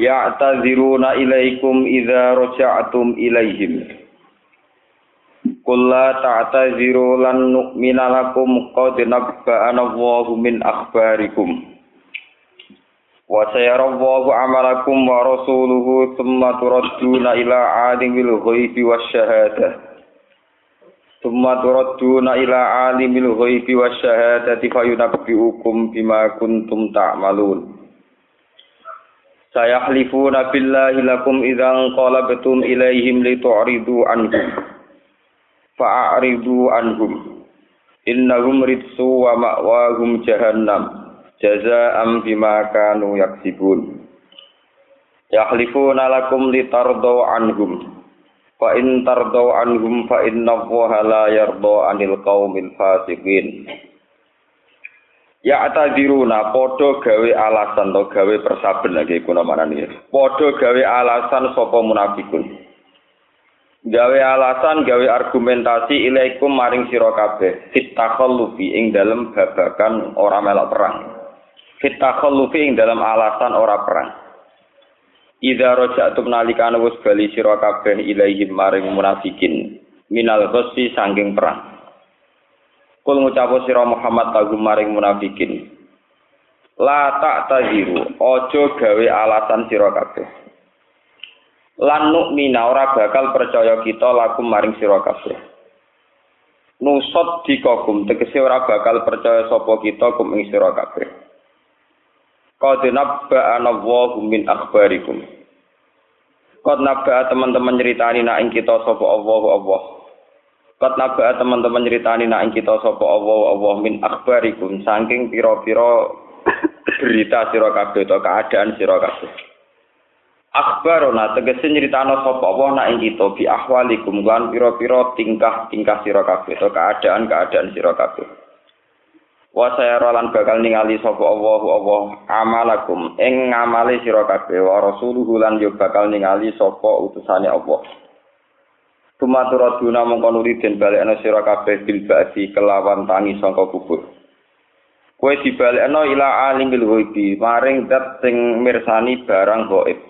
Ya'taziruna ilaikum idza raja'tum ilaihim Qul la ta'taziru lan nu'mina lakum qad nabba'ana Allahu min akhbarikum wa sayara Allahu amalakum wa rasuluhu thumma turadduna ila 'alimil ghaibi wasyahadah thumma turadduna ila 'alimil ghaibi wasyahadati fayunabbi'ukum bima kuntum ta'malun Sayahlifuna billahi lakum idzan qalabtum ilaihim litu'ridu anhum. Fa'aridu anhum. Innahum ridsu wa ma'wahum jahannam. Jazaa'an bima kanu yaksibun. Yahlifuna lakum litardaw anhum. Fa in anhum fa inna Allaha la yarda 'anil qaumil fasiqin. Ya atadziruna padha gawe alasan to gawe persaben lagi kuna manane. Padha gawe alasan sapa munafikun. Gawe alasan, gawe argumentasi ilaikum maring sira kabeh. Fitakhallufi ing dalem babakan ora melok perang. Fitakhallufi ing dalem alasan ora perang. Idza raja'tum nalikane wis bali sira kabeh ilaihim maring munafikin minal ghassi sanging perang. Kul ngucapu sira Muhammad kagum maring munafikin. La tak taziru, ojo gawe alasan sira kabeh. Lan mina ora bakal percaya kita lakum maring sira kabeh. Nusot dikogum tegese ora bakal percaya sapa kita kum ing sira kabeh. Qad nabba'ana Allahu min akhbarikum. Qad nabba'a teman-teman nyeritani nak ing kita sapa Allah Allah. Kat naba teman-teman ceritani nak kita sapa Allah Allah min akhbarikum saking pira-pira berita sira kabeh to keadaan sira kabeh. Akhbarona tegese nyritano sapa Allah nak kita bi ahwalikum lan pira-pira tingkah-tingkah sira kabeh to keadaan-keadaan sira kabeh. Wa sayara lan bakal ningali sapa Allah Allah amalakum ing ngamali sira kabeh wa rasuluhu lan yo bakal ningali sapa utusane Allah. Tumaturaduna mongko nuli den balekno sira kabeh bil ba'di kelawan tangi sangka kubur. Kowe dibalekno ila alimil ghaibi maring dat sing mirsani barang gaib.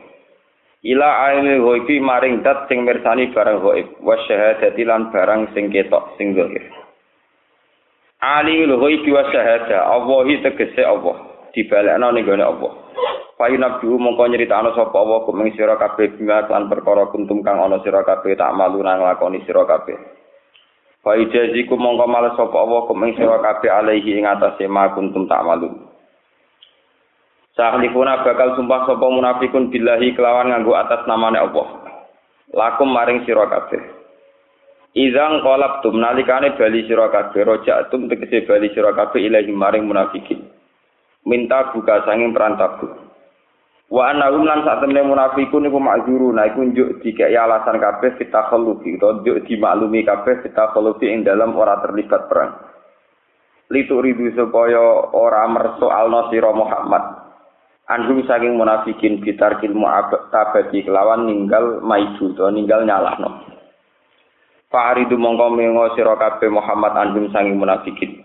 Ila alimil ghaibi maring dat sing mirsani barang gaib wa syahadati lan barang sing ketok sing zahir. Alimul ghaibi wa syahada Allah tegese Allah dibalekno ning gone Allah. Payu nabi mongko nyritano sapa Allah kum ing sira kabeh bima lan perkara kuntum kang ana sira kabeh tak malu nang lakoni sira kabeh. Fa ijaziku mongko males sapa Allah kum ing sira kabeh alaihi ing atase ma kuntum tak malu. Sahlifuna bakal sumpah sapa munafikun billahi kelawan nganggo atas namane Allah. Lakum maring sira kabeh. Izang qalabtum nalikane bali sira kabeh rojatum tegese bali sira kabeh ilahi maring munafikin. Minta buka sanging perantabu. Wa annahum lan sak temne munafikun iku makzuru nah iku njuk dikek alasan kabeh fitakhallufi to njuk dimaklumi kabeh fitakhallufi ing dalam ora terlibat perang. Litu ridu supaya ora mersoalno sira Muhammad. Anhum saking munafikin bitar ilmu tabati kelawan ninggal maidu to ninggal nyalahno. Fa'aridu mongko mengo sira kabeh Muhammad anhum saking munafikin.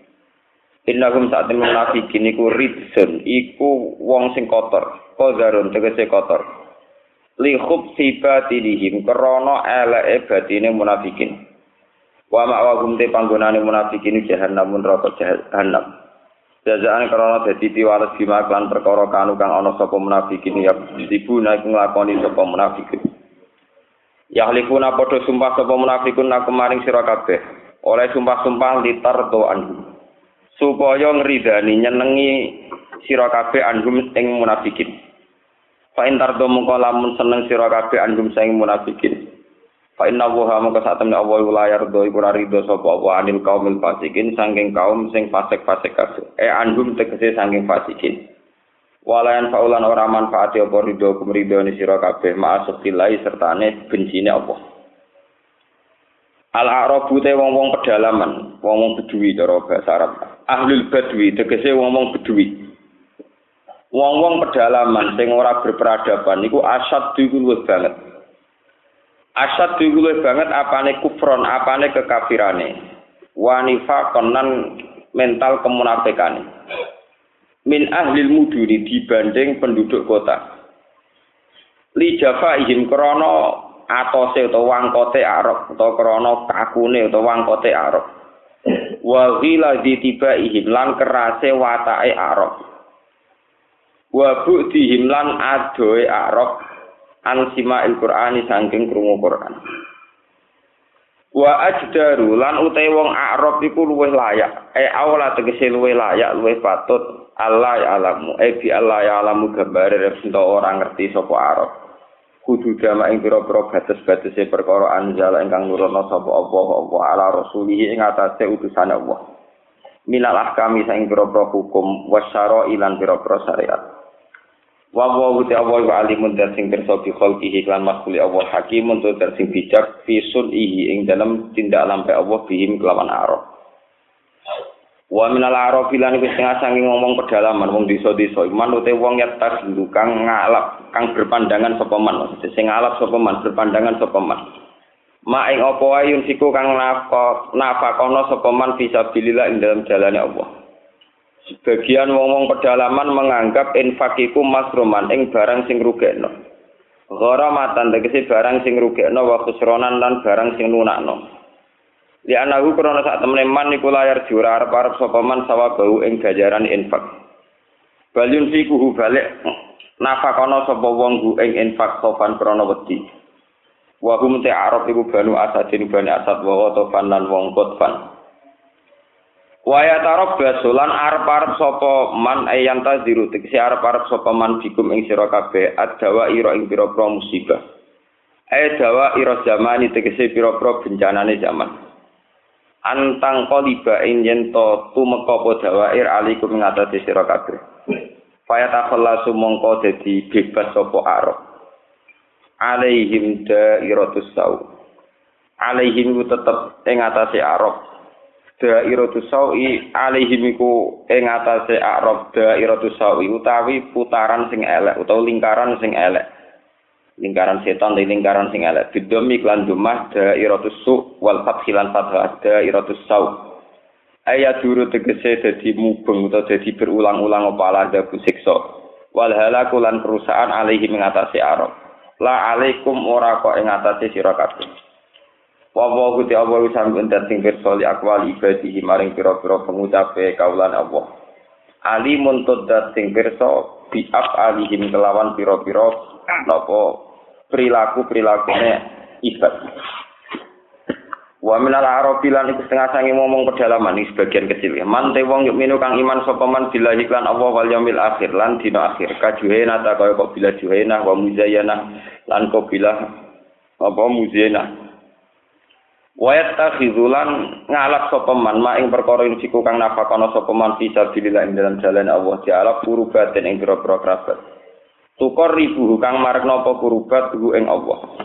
Innahum saat temen munafikin iku ridsun, iku wong sing kotor, kodarun tegese kotor. Li khubsi batinihim krana eleke batine munafikin. Wa ma'wahum te panggonane munafikin jahannam neraka jahannam. Jazaan krana dadi piwales bima klan perkara kanu kang ana sapa munafikin ya dibuna iku nglakoni sapa munafikin. Yahlifuna padha sumpah sapa munafikun nak kemaring sira kabeh. Oleh sumpah-sumpah litar do anhum. supaya ngridani nyenengi sira kabeh anhum ing munafikin. Fa in tardo mongko lamun seneng sira kabeh anhum sing munafikin. Fa inna wa mongko sak temne Allah la yardo iku ora rido sapa apa anil kaumil fasikin saking kaum sing fasik-fasik kabeh. Eh anhum tegese saking fasikin. Walayan faulan ora manfaati apa ridho kumridhone sira kabeh ma'asuk billahi sertane bencine apa. Al Arabu te wong-wong pedalaman, wong-wong bedui cara bahasa Arab. Ahlul badwi tegese wong-wong bedui. Wong-wong pedalaman sing ora berperadaban niku asad iku luwih banget. Asad iku luwih banget apane kufron, apane kekafirane. Wanifa konan mental kemunafikane. min ahlil muduni dibanding penduduk kota. Li Java ihim krono atose utawa wangkote Arab utawa krono kakune utawa wangkote Arab. Wa tiba ihim lan kerase watake Arab. Wa bu'dihim lan adoe Arab an sima'il Qur'ani saking krungu Qur'an. wa ajdaru lan utahe wong Arab iku luwih layak. E awla tegese luwih layak luwih patut. Allah alamu e bi Allah ya alamu gambare resento ora ngerti sapa Arab. Kudu dama ing pira-pira batas-batase perkara anjala ingkang nurono sapa Allah apa ala rasulih ing atase utusan Allah. Minal ahkami saing pira-pira hukum wasyara ilan pira-pira syariat wa wa wa Allah wa alimun dan sing kersa bi khalqihi lan makhluk Allah hakim untuk dan sing bijak fi ihi ing dalam tindak lampe Allah bihim kelawan arab. Wa minal arab lan wis setengah saking ngomong pedalaman wong desa-desa. Iman ute wong ya tas kang ngalap kang berpandangan sapa man. Sing ngalap sapa man berpandangan sapa man. Ma ing apa wae siku kang nafak nafakono sapa man fisabilillah ing dalam jalane Allah Sebagian wong-wong pedalaman menganggap infakiku masruman ing barang sing rugekno. Gora matan tegese barang sing rugekno wa khusronan lan barang sing lunakno. Li anahu krana sak temene man iku layar jura arep-arep sapa man sawa bau ing gajaran infak. Balyun fikuhu balik nafakono sapa wong gu ing infak sofan krana wedi. Wa hum te arab iku banu asadin bani asad wa tofan lan wong kotfan. Waya tarok basulan arep-arep sapa man ayan taziru tegese arep-arep sapa man bikum ing sira kabeh adawa ira ing pira-pira musibah. Ae dawa ira zamani tegese pira-pira bencanane zaman. Antang koliba ing yen to tumeka apa dawair alikum ing atase sira kabeh. Faya takhallasu mongko dadi bebas sapa arep. Alaihim dairatus sau. Alaihim tetep ing atase arep dairatu sawi alaihim iku ing atase arab. Dairatu sawi utawi putaran sing elek utawa lingkaran sing elek. Lingkaran setan dan lingkaran sing elek. Bidomi klan dumah dairatu su wal fathilan fathah. Dairatu saw. Ayat duru tegese dadi mubeng utawa dadi berulang-ulang apa ala siksa. Wal lan perusahaan alaihim ing atase arab. La alaikum ora kok ing atase sira Wa wa guti Allah wis sampun dadi pirsa li akwal ibadihi maring pira-pira pengucape kaulan Allah. Ali muntut dadi pirsa bi alihim kelawan pira-pira napa perilaku-perilakune ibad. Wa minal arabi lan iku setengah sangi ngomong pedalaman iki sebagian kecil ya. Man te wong yuk minu kang iman sapa man billahi lan Allah wal yaumil akhir lan dina akhir. Kajuhena ta kaya kok bila juhena wa muzayyana lan kok bila apa muzayyana Wayat takhizulan ngalap sopeman ma ing perkara ing siku kang nafakono sopeman bisa sabilillah ing dalam jalan Allah Ta'ala kurubatin ing pira-pira kerabat. Tukor ribu kang marek napa kurubat hu ing Allah.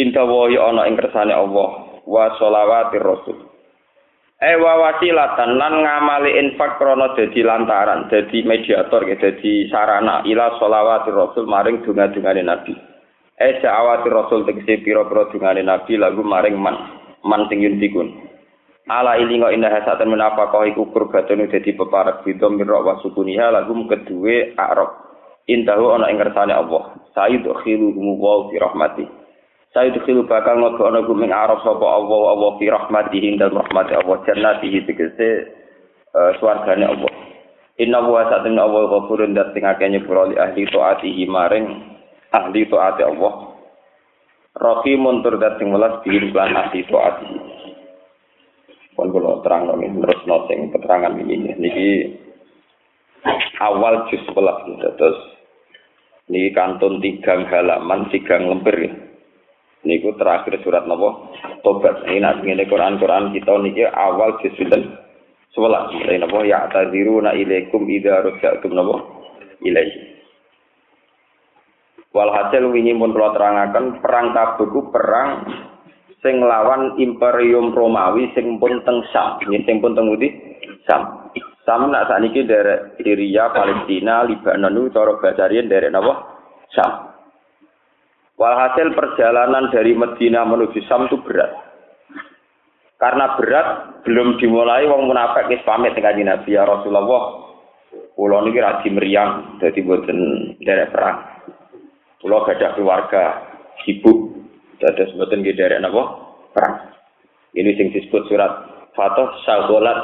Inta wahi ana ing kersane Allah wa sholawatir rasul. Eh wa wasilatan lan ngamali infak krana dadi lantaran, dadi mediator, dadi sarana ila sholawatir rasul maring donga-dungane Nabi. Eh sa'awati rasul tegese pira-pira dungane nabi lagu maring man man sing yuntikun. Ala ilinga indah hasatan menapa kau iku kurbatun dadi peparak bidom mirra wa sukuniha lagu kedue arab. Intahu ana ing kersane Allah. Sayyid khiluhum wa fi rahmati. Sayyid khilu bakal ngogo ana guming arab sapa Allah Allah fi rahmati hindal rahmati Allah jannatihi tegese uh, swargane Allah. Inna wa sa'atun Allah ghafurun dat sing akeh nyepuro li ahli taatihi maring ahli taati Allah. Rahimun tur dat sing welas bihin lan ahli taati pun kula terang nggih terus noting keterangan ini. Niki awal juz 11 terus niki kantun tigang halaman tigang lembar ya. niku terakhir surat napa tobat. Ini nak ngene Quran Quran kita niki awal juz 11 sebelas. Napa ya taziruna ilaikum idza ruja'tum napa ilaihi. Walhasil wingi pun kula terangaken perang Tabuk perang sing lawan Imperium Romawi sing pun teng Sam, sing pun teng Udi Sam. Sam nak sakniki derek Syria, Palestina, Libanon cara basarian derek napa? Sam. Walhasil perjalanan dari Medina menuju Sam itu berat. Karena berat belum dimulai wong munafik wis pamit dengan Nabi ya Rasulullah. Kulo niki ra meriang dadi boten derek perang. Kulo gadah keluarga, sibuk, dados mboten nggih derek napa? Perang. Ini sing disebut surat Fatah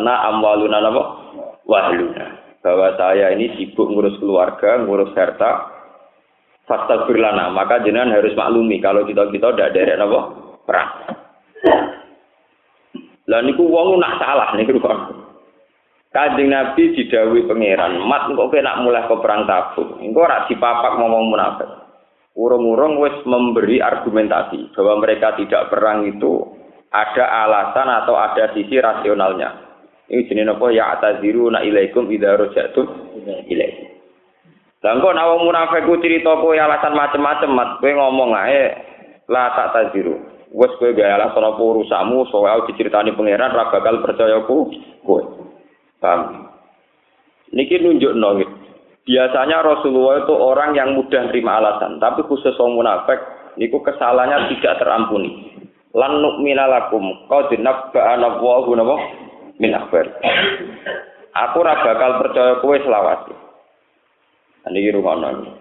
na amwaluna napa? Wahluna. Bahwa saya ini sibuk ngurus keluarga, ngurus harta, Fasta birlana, maka jenengan harus maklumi kalau kita-kita tidak derek napa? Perang. Lah niku wong nak salah niku kok. Kanjeng Nabi didhawuhi pangeran, "Mat kok kowe nak mulai ke perang Tabuk, engko ora dipapak ngomong munafik." Urung-urung wis memberi argumentasi bahwa mereka tidak perang itu ada alasan atau ada sisi rasionalnya. Ini jenis apa ya ataziru na ilaikum idza rajatum ilaikum. Lah engko nek wong ku cerita kowe alasan macem-macem mat kowe ngomong ae la tak taziru. Wes kowe gawe alasan apa urusamu soal diceritani pangeran ra bakal percaya ku kowe. Paham? Niki nunjukno gitu. Biasanya Rasulullah itu orang yang mudah terima alasan, tapi khusus orang munafik niku kesalahannya tidak terampuni. Lan nu'mina lakum qad nabba'ana Allahu napa min akhbar. Aku ora bakal percaya kowe selawat. Niki rumono.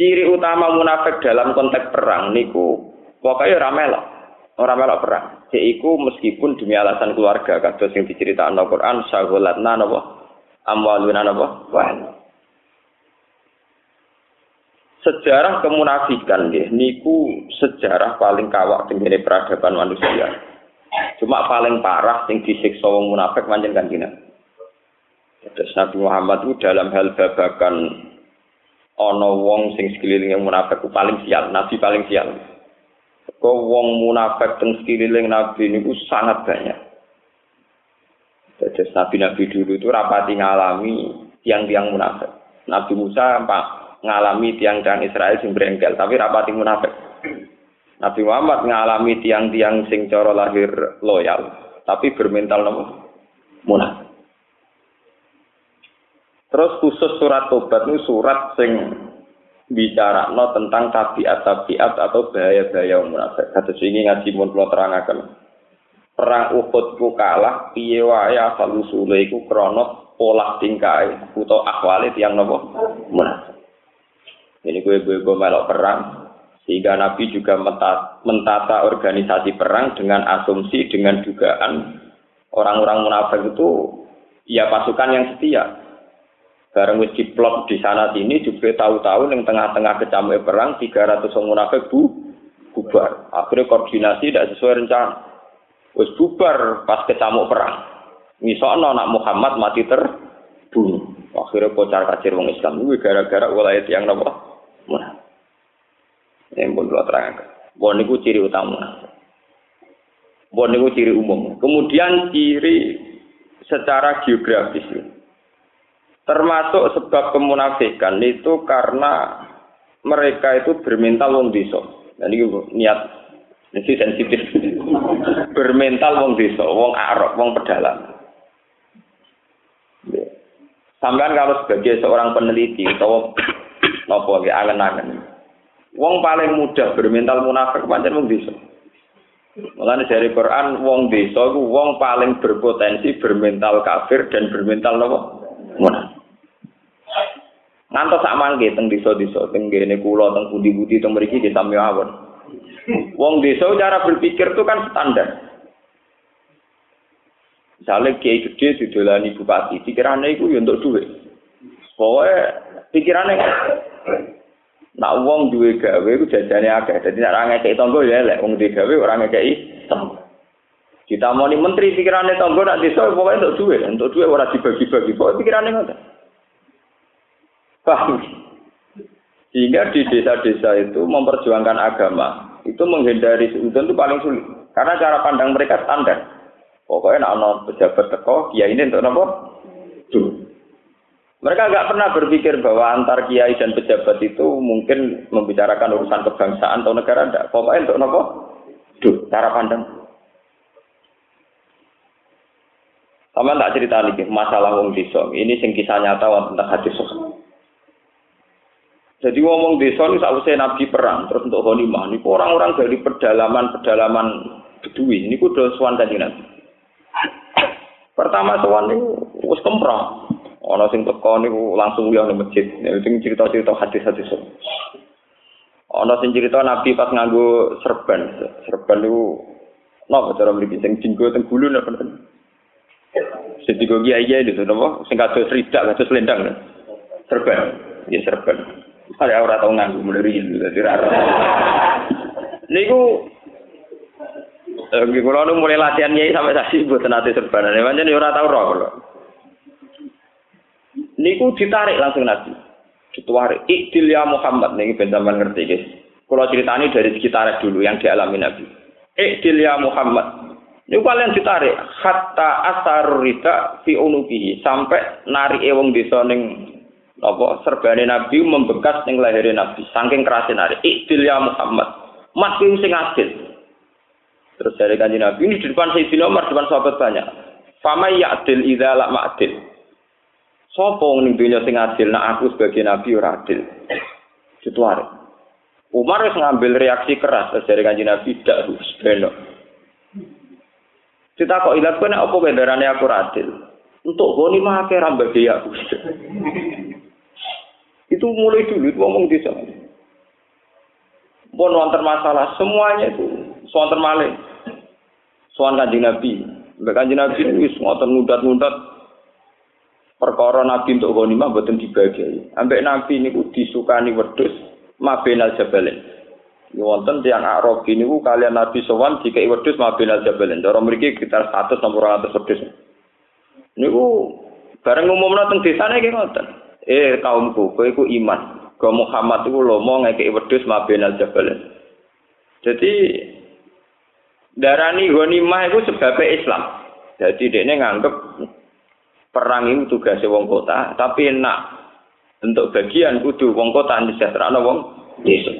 Ciri utama munafik dalam konteks perang niku pokoknya ora melok. Ora melok perang. Yaiku meskipun demi alasan keluarga kados yang diceritakan Al-Qur'an sagolatna napa amwaluna wah sejarah kemunafikan nggih. Niku sejarah paling kawak tengene peradaban manusia. Cuma paling parah sing disiksa wong munafik manjen kanjeng Terus Nabi Muhammad itu dalam hal babakan ono wong sing sekeliling yang munafik paling sial, Nabi paling sial. Kok wong munafik teng sekeliling Nabi niku sangat banyak. Jadi nabi-nabi dulu itu rapati ngalami tiang-tiang munafik. Nabi Musa pak ngalami tiang-tiang Israel sing berengkel, tapi rapati munafik. Nabi Muhammad ngalami tiang-tiang sing coro lahir loyal, tapi bermental nopo munafik. Terus khusus surat tobat ini surat sing bicara no tentang tabiat-tabiat atau bahaya-bahaya munafik. Kata sini ngaji mun terangaken perang Uhud ku kalah piye wae asal usule iku krana pola tingkae utawa akwale tiyang napa munafik. Ini gue gue gue melok perang sehingga Nabi juga mentata organisasi perang dengan asumsi dengan dugaan orang-orang munafik itu ya pasukan yang setia. Bareng wis diplot di sana sini juga tahu-tahu yang tengah-tengah kecamuk perang 300 orang munafik bu bubar. Akhirnya koordinasi tidak sesuai rencana. Wis bubar pas kecamuk perang. Misalnya anak Muhammad mati terbunuh. Akhirnya kocar kacir wong Islam. Ini gara-gara wilayah yang nopo. Mana? Yang pun dua terang. Bon ciri utama. Bon ciri umum. Kemudian ciri secara geografis. Termasuk sebab kemunafikan itu karena mereka itu bermental wong desa. Dan ini niat jadi sensitif. Bermental wong desa, wong arok, wong pedalang. Sampai kalau sebagai seorang peneliti atau nopo ya angen-angen. Wong paling mudah bermental munafik pancen wong desa. Mulane dari Quran wong desa iku wong paling berpotensi bermental kafir dan bermental nopo munafik. Ngantos sak mangke teng desa-desa teng kene kula teng pundi-pundi teng mriki nggih sami awon. Wong desa cara berpikir itu kan standar. Misalnya kiai gede didolani bupati, pikirannya itu ya untuk duit. Pokoknya pikirannya kan. Nak wong duwe gawe itu jajane agak. Jadi nak orang ngekei tonggo ya lek wong duwe gawe orang ngekei tonggo. Kita mau menteri pikirannya tonggo nak desa pokoknya untuk duit, untuk duit orang dibagi-bagi. Pokoknya pikirannya ngoten. Paham? Sehingga di desa-desa itu memperjuangkan agama, itu menghindari seudon itu paling sulit. Karena cara pandang mereka standar. Pokoknya nak pejabat teko, ya ini untuk nopo? Mereka nggak pernah berpikir bahwa antar kiai dan pejabat itu mungkin membicarakan urusan kebangsaan atau negara. Enggak. Pokoknya untuk nopo? Duh, cara pandang. Sama tak cerita lagi masalah wong desa. Ini sing kisah nyata tentang hadis Jadi ngomong desa ini sausai Nabi perang terus untuk Honimah. Ini orang-orang dari pedalaman-pedalaman Bedui. Ini kudu suan kanjeng Nabi. Pertama suan ini wis kemprong. Ana sing teko niku langsung liya nang masjid. Sing cerita-cerita hadis-hadis. Ana sing cerita Nabi pas nganggo serban. Serban niku napa cara mriki sing dinggo teng gulu napa Sing digo kiai itu napa sing kados ridak kados selendang. Serban. Ya serban. Saya ora tau nganggo riyin dadi ra. Niku Nggih kula nu mulai latihan nyai sampai saksi mboten ate serbanan. Pancen ora tau roh kula. niku ditarik langsung Nabi. Ditarik. Ikdil ya Muhammad nih ben sampean ngerti guys. Kalau ceritanya dari sekitar dulu yang dialami Nabi. Ikdil ya Muhammad. Ini kalian ditarik hatta asar rida fi unukihi sampai nari ewong desa ning apa serbane Nabi membekas ning lahirnya Nabi saking kerasnya nari. Ikdil ya Muhammad. Mas sing adil. Terus dari kanji Nabi ini di depan Sayyidina Umar, depan sahabat banyak. Fama ya'dil idza la ma'dil. Sopo ning dunya sing adil nak aku sebagai nabi ora adil. Situare. Umar wis ngambil reaksi keras dari kanjeng Nabi dak belok. Kita kok ilat kene apa benderane aku adil? Untuk goni mah akeh rambage aku. Itu mulai dulu itu ngomong di sana. Pun wonten masalah semuanya itu wonten malih. Soal kanjeng Nabi. Mbak kanjeng Nabi wis ngoten ngudat-ngudat perkara nabi untuk ghanimah mboten dibagi. Ambek nabi niku disukani wedhus mabenal jabalin. Ini wonten tiang Arab ini ku kalian nabi sowan dikai wedhus mabenal jabalin. Cara mriki sekitar 100 sampai 200 wedhus. Niku bareng umumna teng desane nggih ngoten. Eh kaumku, kowe iku iman. Kau Muhammad itu lomo ngekei wedhus mabenal jabalin. Jadi darani ghanimah itu sebabnya Islam. Jadi dia nganggep perang itu tugasnya wong kota, tapi nak untuk bagian kudu wong kota sejahtera wong desa.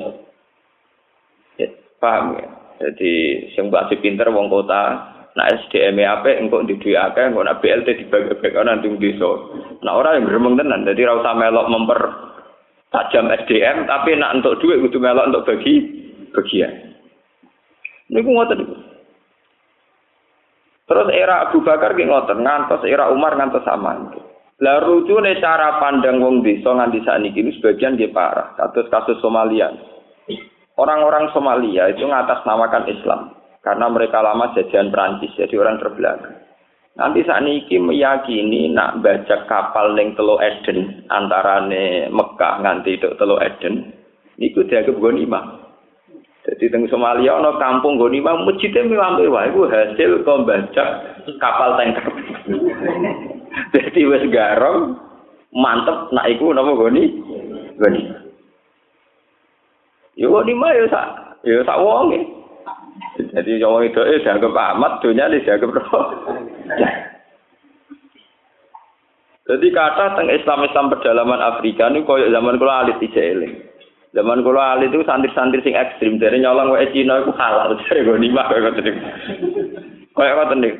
Ya, paham ya? Jadi sing mbak pinter wong kota, nak SDM apa engkau di dua akeh, engkau nak BLT dibagi-bagi nanti desa. Nah orang yang gremeng tenan, jadi usah melok memper tajam SDM, tapi nak untuk duit kudu melok untuk bagi bagian. Ini ngoten Terus era Abu Bakar ki ngoten, ngantos era Umar ngantos sama. Lah rujune cara pandang wong desa nganti sakniki ini sebagian dia parah. Kasus kasus Somalia. Orang-orang Somalia itu ngatasnamakan Islam karena mereka lama jajahan Prancis, jadi orang terbelakang. Nanti saat ini meyakini nak baca kapal neng Telo Eden antara Mekah nganti itu Telo Eden, itu dianggap ghanimah. Jadi teng Somalia ana kampung goni mah masjidnya mewah-mewah iku hasil kombaca kapal tanker. Jadi wis garong mantep nak iku napa goni? Goni. Yo goni mah yo sak yo sak wong Jadi wong itu eh dianggap amat, dunia ini dianggap roh. Jadi kata tentang Islam-Islam pedalaman Afrika ini koyo zaman kula alit eling. Zaman kalau ahli itu santri-santri sing ekstrim dari nyolong wae Cina itu halal dari gue nimah kayak gitu. Kayak apa tadi?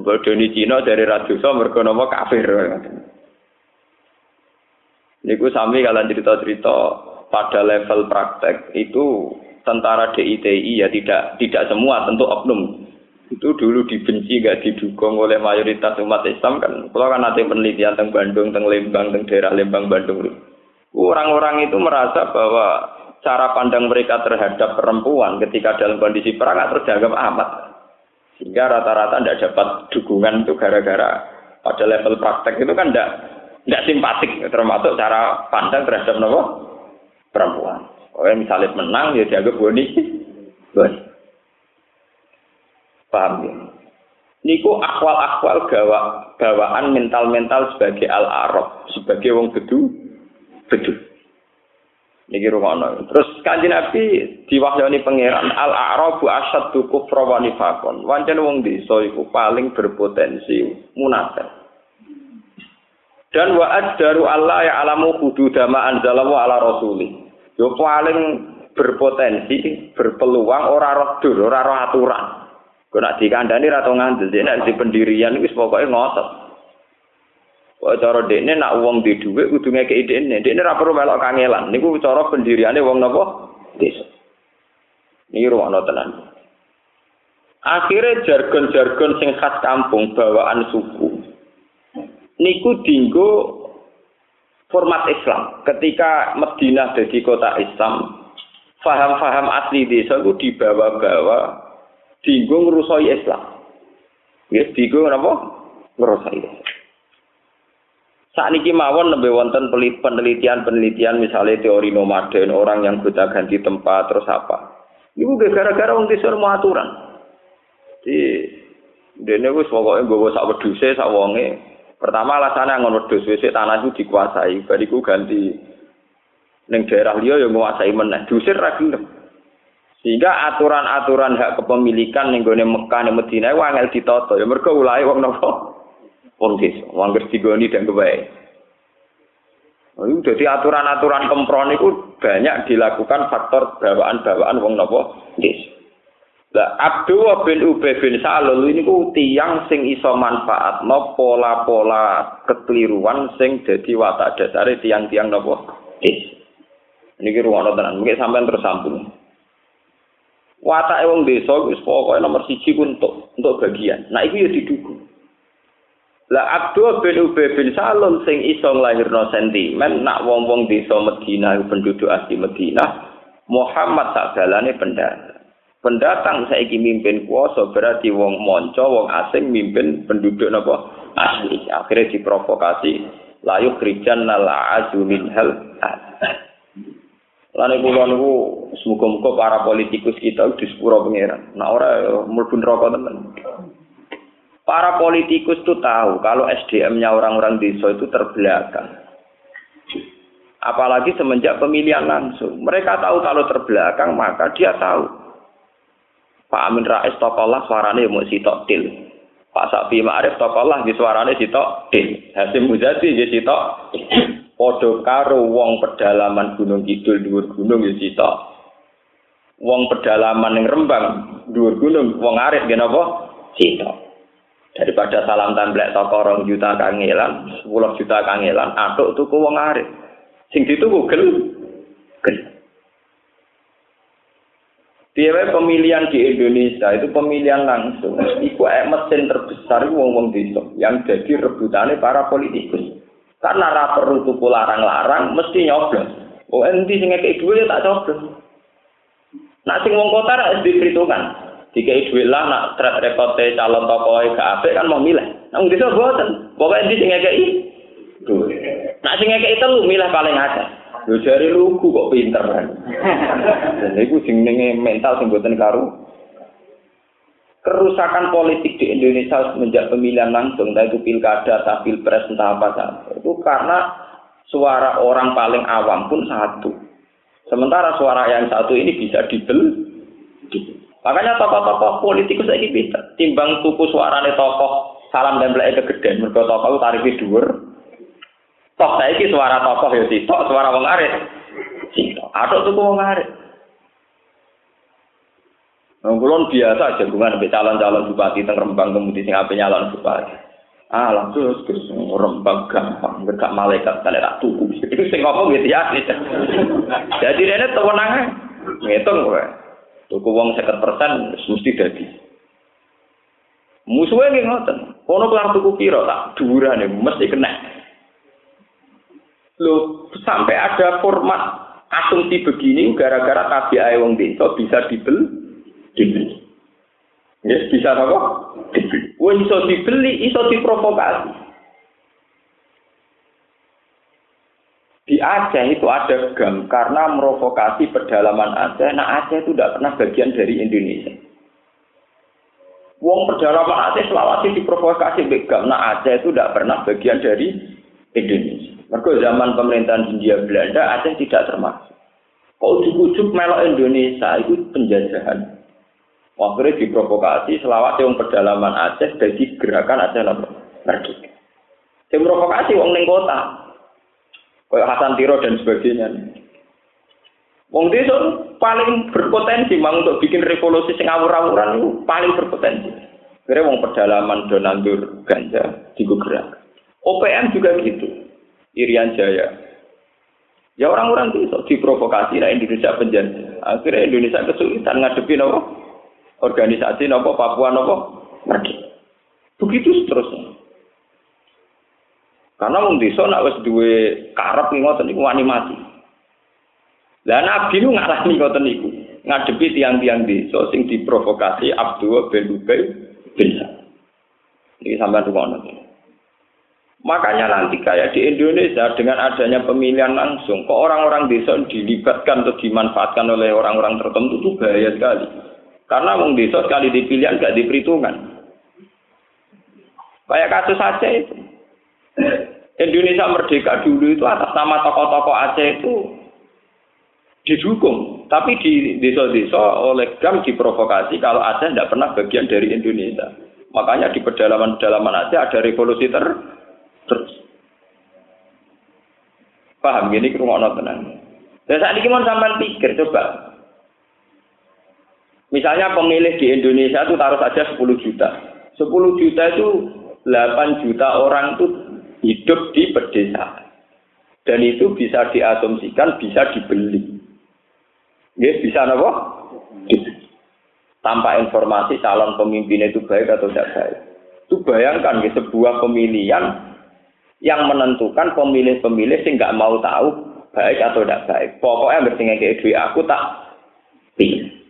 Bodoh ni Cina dari Radusa mereka nama kafir. Niku sami kalian cerita-cerita pada level praktek itu tentara DITI ya tidak tidak semua tentu oknum itu dulu dibenci gak didukung oleh mayoritas umat Islam kan kalau kan nanti penelitian tentang Bandung tentang Lembang tentang daerah Lembang Bandung Orang-orang itu merasa bahwa cara pandang mereka terhadap perempuan ketika dalam kondisi perang terus dianggap amat. Sehingga rata-rata tidak dapat dukungan itu gara-gara pada level praktek itu kan tidak tidak simpatik termasuk cara pandang terhadap perempuan. Oh misalnya menang ya dianggap boni, boni. Paham ya? Niku akwal-akwal gawa, bawaan mental-mental sebagai al-Arab, sebagai wong bedu, betul. Niki rumono. Terus kanji Nabi diwahyani pangeran al a'rabu asyaddu kufra wa nifaqan. Wancen wong desa iku paling berpotensi munafik. Dan wa Allah ya alamu hududama anzalahu ala rasuli. Yo paling berpotensi, berpeluang ora roh dur, ora roh aturan. Kok nak dikandani ra tau ngandel, nek di pendirian wis pokoke ngotot. Kok cara dekne nak wong di dhuwit kudu ngekeki dekne. Dekne ra perlu melok kangelan. Niku cara pendiriane wong napa? Desa. Niki rumakno tenan. Akhirnya jargon-jargon sing khas kampung bawaan suku. Niku dinggo format Islam. Ketika Madinah jadi kota Islam, faham-faham asli desa itu dibawa-bawa dinggo ngrusoi Islam. Ya, dinggo napa? Ngrusoi Islam. Saat niki mawon lebih wonten penelitian-penelitian misalnya teori nomaden orang yang gonta ganti tempat terus apa. Ibu gara-gara wong desa mau aturan. Di dene wis pokoke nggawa sak wedhuse sak wonge. Pertama alasannya ngono wedhus wis tanah itu dikuasai, bariku ganti ning daerah liya ya nguasai meneh. Diusir ra gelem. Sehingga aturan-aturan hak kepemilikan ning gone Mekah ning Madinah wae angel ditata. Ya mergo ulahe wong napa? Wong desa, wong digoni dan kebaik. Oh, jadi aturan-aturan kempron itu banyak dilakukan faktor bawaan-bawaan wong napa? Desa. Lah Abdul bin Ubay bin Salul ini ku tiang sing iso manfaat no pola-pola kekeliruan sing jadi watak dasare tiang-tiang napa? Desa. Niki ruwono tenan, mungkin sampean terus sambung. Watak wong desa wis pokoke nomor siji untuk untuk bagian. Nah iku ya didukung. Lah Abdul bin Ubay bin Salul sing iso nglahirno sentimen nak wong-wong desa Medina penduduk asli Medina Muhammad sakjalane pendatang. Pendatang saiki mimpin kuasa berarti wong monco wong asing mimpin penduduk napa asli. Akhirnya diprovokasi layu krijan nala azu hal. Lan kula niku semoga-moga para politikus kita di sepuro pangeran. Nah ora mlebu neraka temen. Para politikus itu tahu kalau SDM-nya orang-orang desa itu terbelakang. Apalagi semenjak pemilihan langsung. Mereka tahu kalau terbelakang, maka dia tahu. Pak Amin Rais tokolah suaranya mau sitok til. Pak Sapi Ma'arif tokolah di suaranya sitok til. Hasim Muzadi di sitok Padha karo wong pedalaman Gunung Kidul dhuwur gunung ya sitok. Wong pedalaman ning Rembang dhuwur gunung wong arit nggih napa? Sitok. Daripada salam templek toko rong juta kangelan, 10 juta kangelan, atuk tuku wong arit. Sing dituku gel. Gel. Piye pemilihan di Indonesia itu pemilihan langsung. Iku mesin terbesar wong-wong desa yang jadi rebutannya para politikus. Karena ra perlu tuku larang-larang mesti nyoblos. Oh endi sing ngekek dhuwit tak coblos. Nak sing wong kota ra diperhitungkan. Dikai dhuwit lah nak track record calon tokoe gak apik kan mau milih. Nang desa boten. Pokoke endi sing ngekeki dhuwit. Nak sing telu milih paling akeh. Yo jare lugu kok pinter kan. Dan iku sing mental sing karu kerusakan politik di Indonesia semenjak pemilihan langsung, entah itu pilkada, entah pilpres, entah apa saja, itu karena suara orang paling awam pun satu. Sementara suara yang satu ini bisa dibel. Makanya tokoh-tokoh politikus lagi bisa timbang tuku suarane tokoh salam dan belai kegedean mereka tokoh tarifnya dhuwur. Toh saiki suara tokoh ya sitok, suara wong arit. Sitok. Atau tuku wong arit. Nah, kulon biasa jagungan sampai calon-calon bupati teng Rembang kemudian sing ape nyalon bupati. Ah, langsung terus Rembang gampang, gak malaikat kali tak tuku. Itu sing ngomong gitu ya. Jadi ini tewenange ngitung kowe. Tuku wong 50% mesti dadi. Musuhnya nggih ngoten. Kono kelar tuku piro tak dhuwurane mesti kena. Loh, sampai ada format asumsi begini gara-gara tabiai wong desa bisa dibeli dibeli. Ya, bisa apa? Dibeli. Wah, iso dibeli, iso diprovokasi. Di Aceh itu ada gam karena merovokasi pedalaman Aceh. Nah Aceh itu tidak pernah bagian dari Indonesia. Wong pedalaman Aceh selawasi diprovokasi begam. Nah Aceh itu tidak pernah bagian dari Indonesia. Mereka zaman pemerintahan Hindia Belanda Aceh tidak termasuk. Kalau ujuk-ujuk melok Indonesia itu penjajahan. Akhirnya diprovokasi selawat yang pedalaman Aceh jadi gerakan Aceh Merdeka. Sing provokasi wong ning kota. Kayak Hasan Tiro dan sebagainya. Wong desa paling berpotensi mang untuk bikin revolusi sing awur-awuran itu paling berpotensi. Kira wong pedalaman do nandur ganja di gerak. OPM juga gitu. Irian Jaya. Ya orang-orang itu diprovokasi lah Indonesia penjara. Akhirnya Indonesia kesulitan ngadepi nopo organisasi nopo Papua nopo merdeka. Begitu seterusnya. Karena wong desa nak wis duwe karep ngoten niku wani mati. Lah Nabi nu ngalami ngoten niku, ngadepi tiang-tiang desa sing diprovokasi Abdul bin Ubay bin Ini sampai rumah Makanya nanti kayak di Indonesia dengan adanya pemilihan langsung, kok orang-orang desa dilibatkan atau dimanfaatkan oleh orang-orang tertentu itu bahaya sekali. Karena wong desa sekali dipilih nggak diperhitungkan. Kayak kasus Aceh itu. Indonesia merdeka dulu itu atas nama tokoh-tokoh Aceh itu didukung. Tapi di desa-desa oleh GAM diprovokasi kalau Aceh tidak pernah bagian dari Indonesia. Makanya di pedalaman-pedalaman Aceh ada revolusi ter terus. Paham gini kerumah tenang. Dan saat ini mau sampai pikir coba. Misalnya pemilih di Indonesia itu taruh saja 10 juta. 10 juta itu 8 juta orang itu hidup di pedesaan. Dan itu bisa diasumsikan bisa dibeli. Ya, bisa apa? Tanpa informasi calon pemimpin itu baik atau tidak baik. Itu bayangkan ya, sebuah pemilihan yang menentukan pemilih-pemilih sih nggak mau tahu baik atau tidak baik. Pokoknya bertinggal kayak duit aku tak pilih.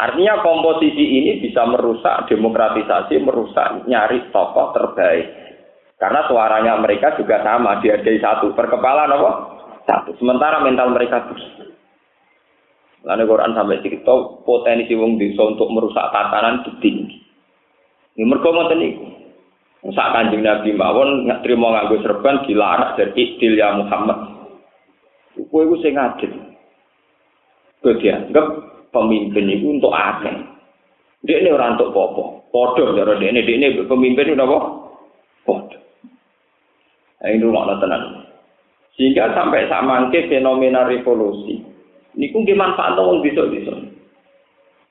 Artinya komposisi ini bisa merusak demokratisasi, merusak nyari tokoh terbaik. Karena suaranya mereka juga sama, dihargai satu. Per kepala apa? Satu. Sementara mental mereka terus. Lalu Quran sampai cerita potensi wong desa untuk merusak tatanan itu tinggi. Ini mereka niku. Sak kanjeng Nabi mawon nggak terima nganggo serban dilarang dari iktil ya Muhammad. Kowe iku sing adil. Kowe dianggap pemimpin itu untuk akeh. Dia ini orang untuk popo. Podo cara dia ini, dia ini pemimpin itu apa? Podo. Ini rumah tenan. Sehingga sampai sama fenomena revolusi Niku nggih manfaat wong bisa-bisa.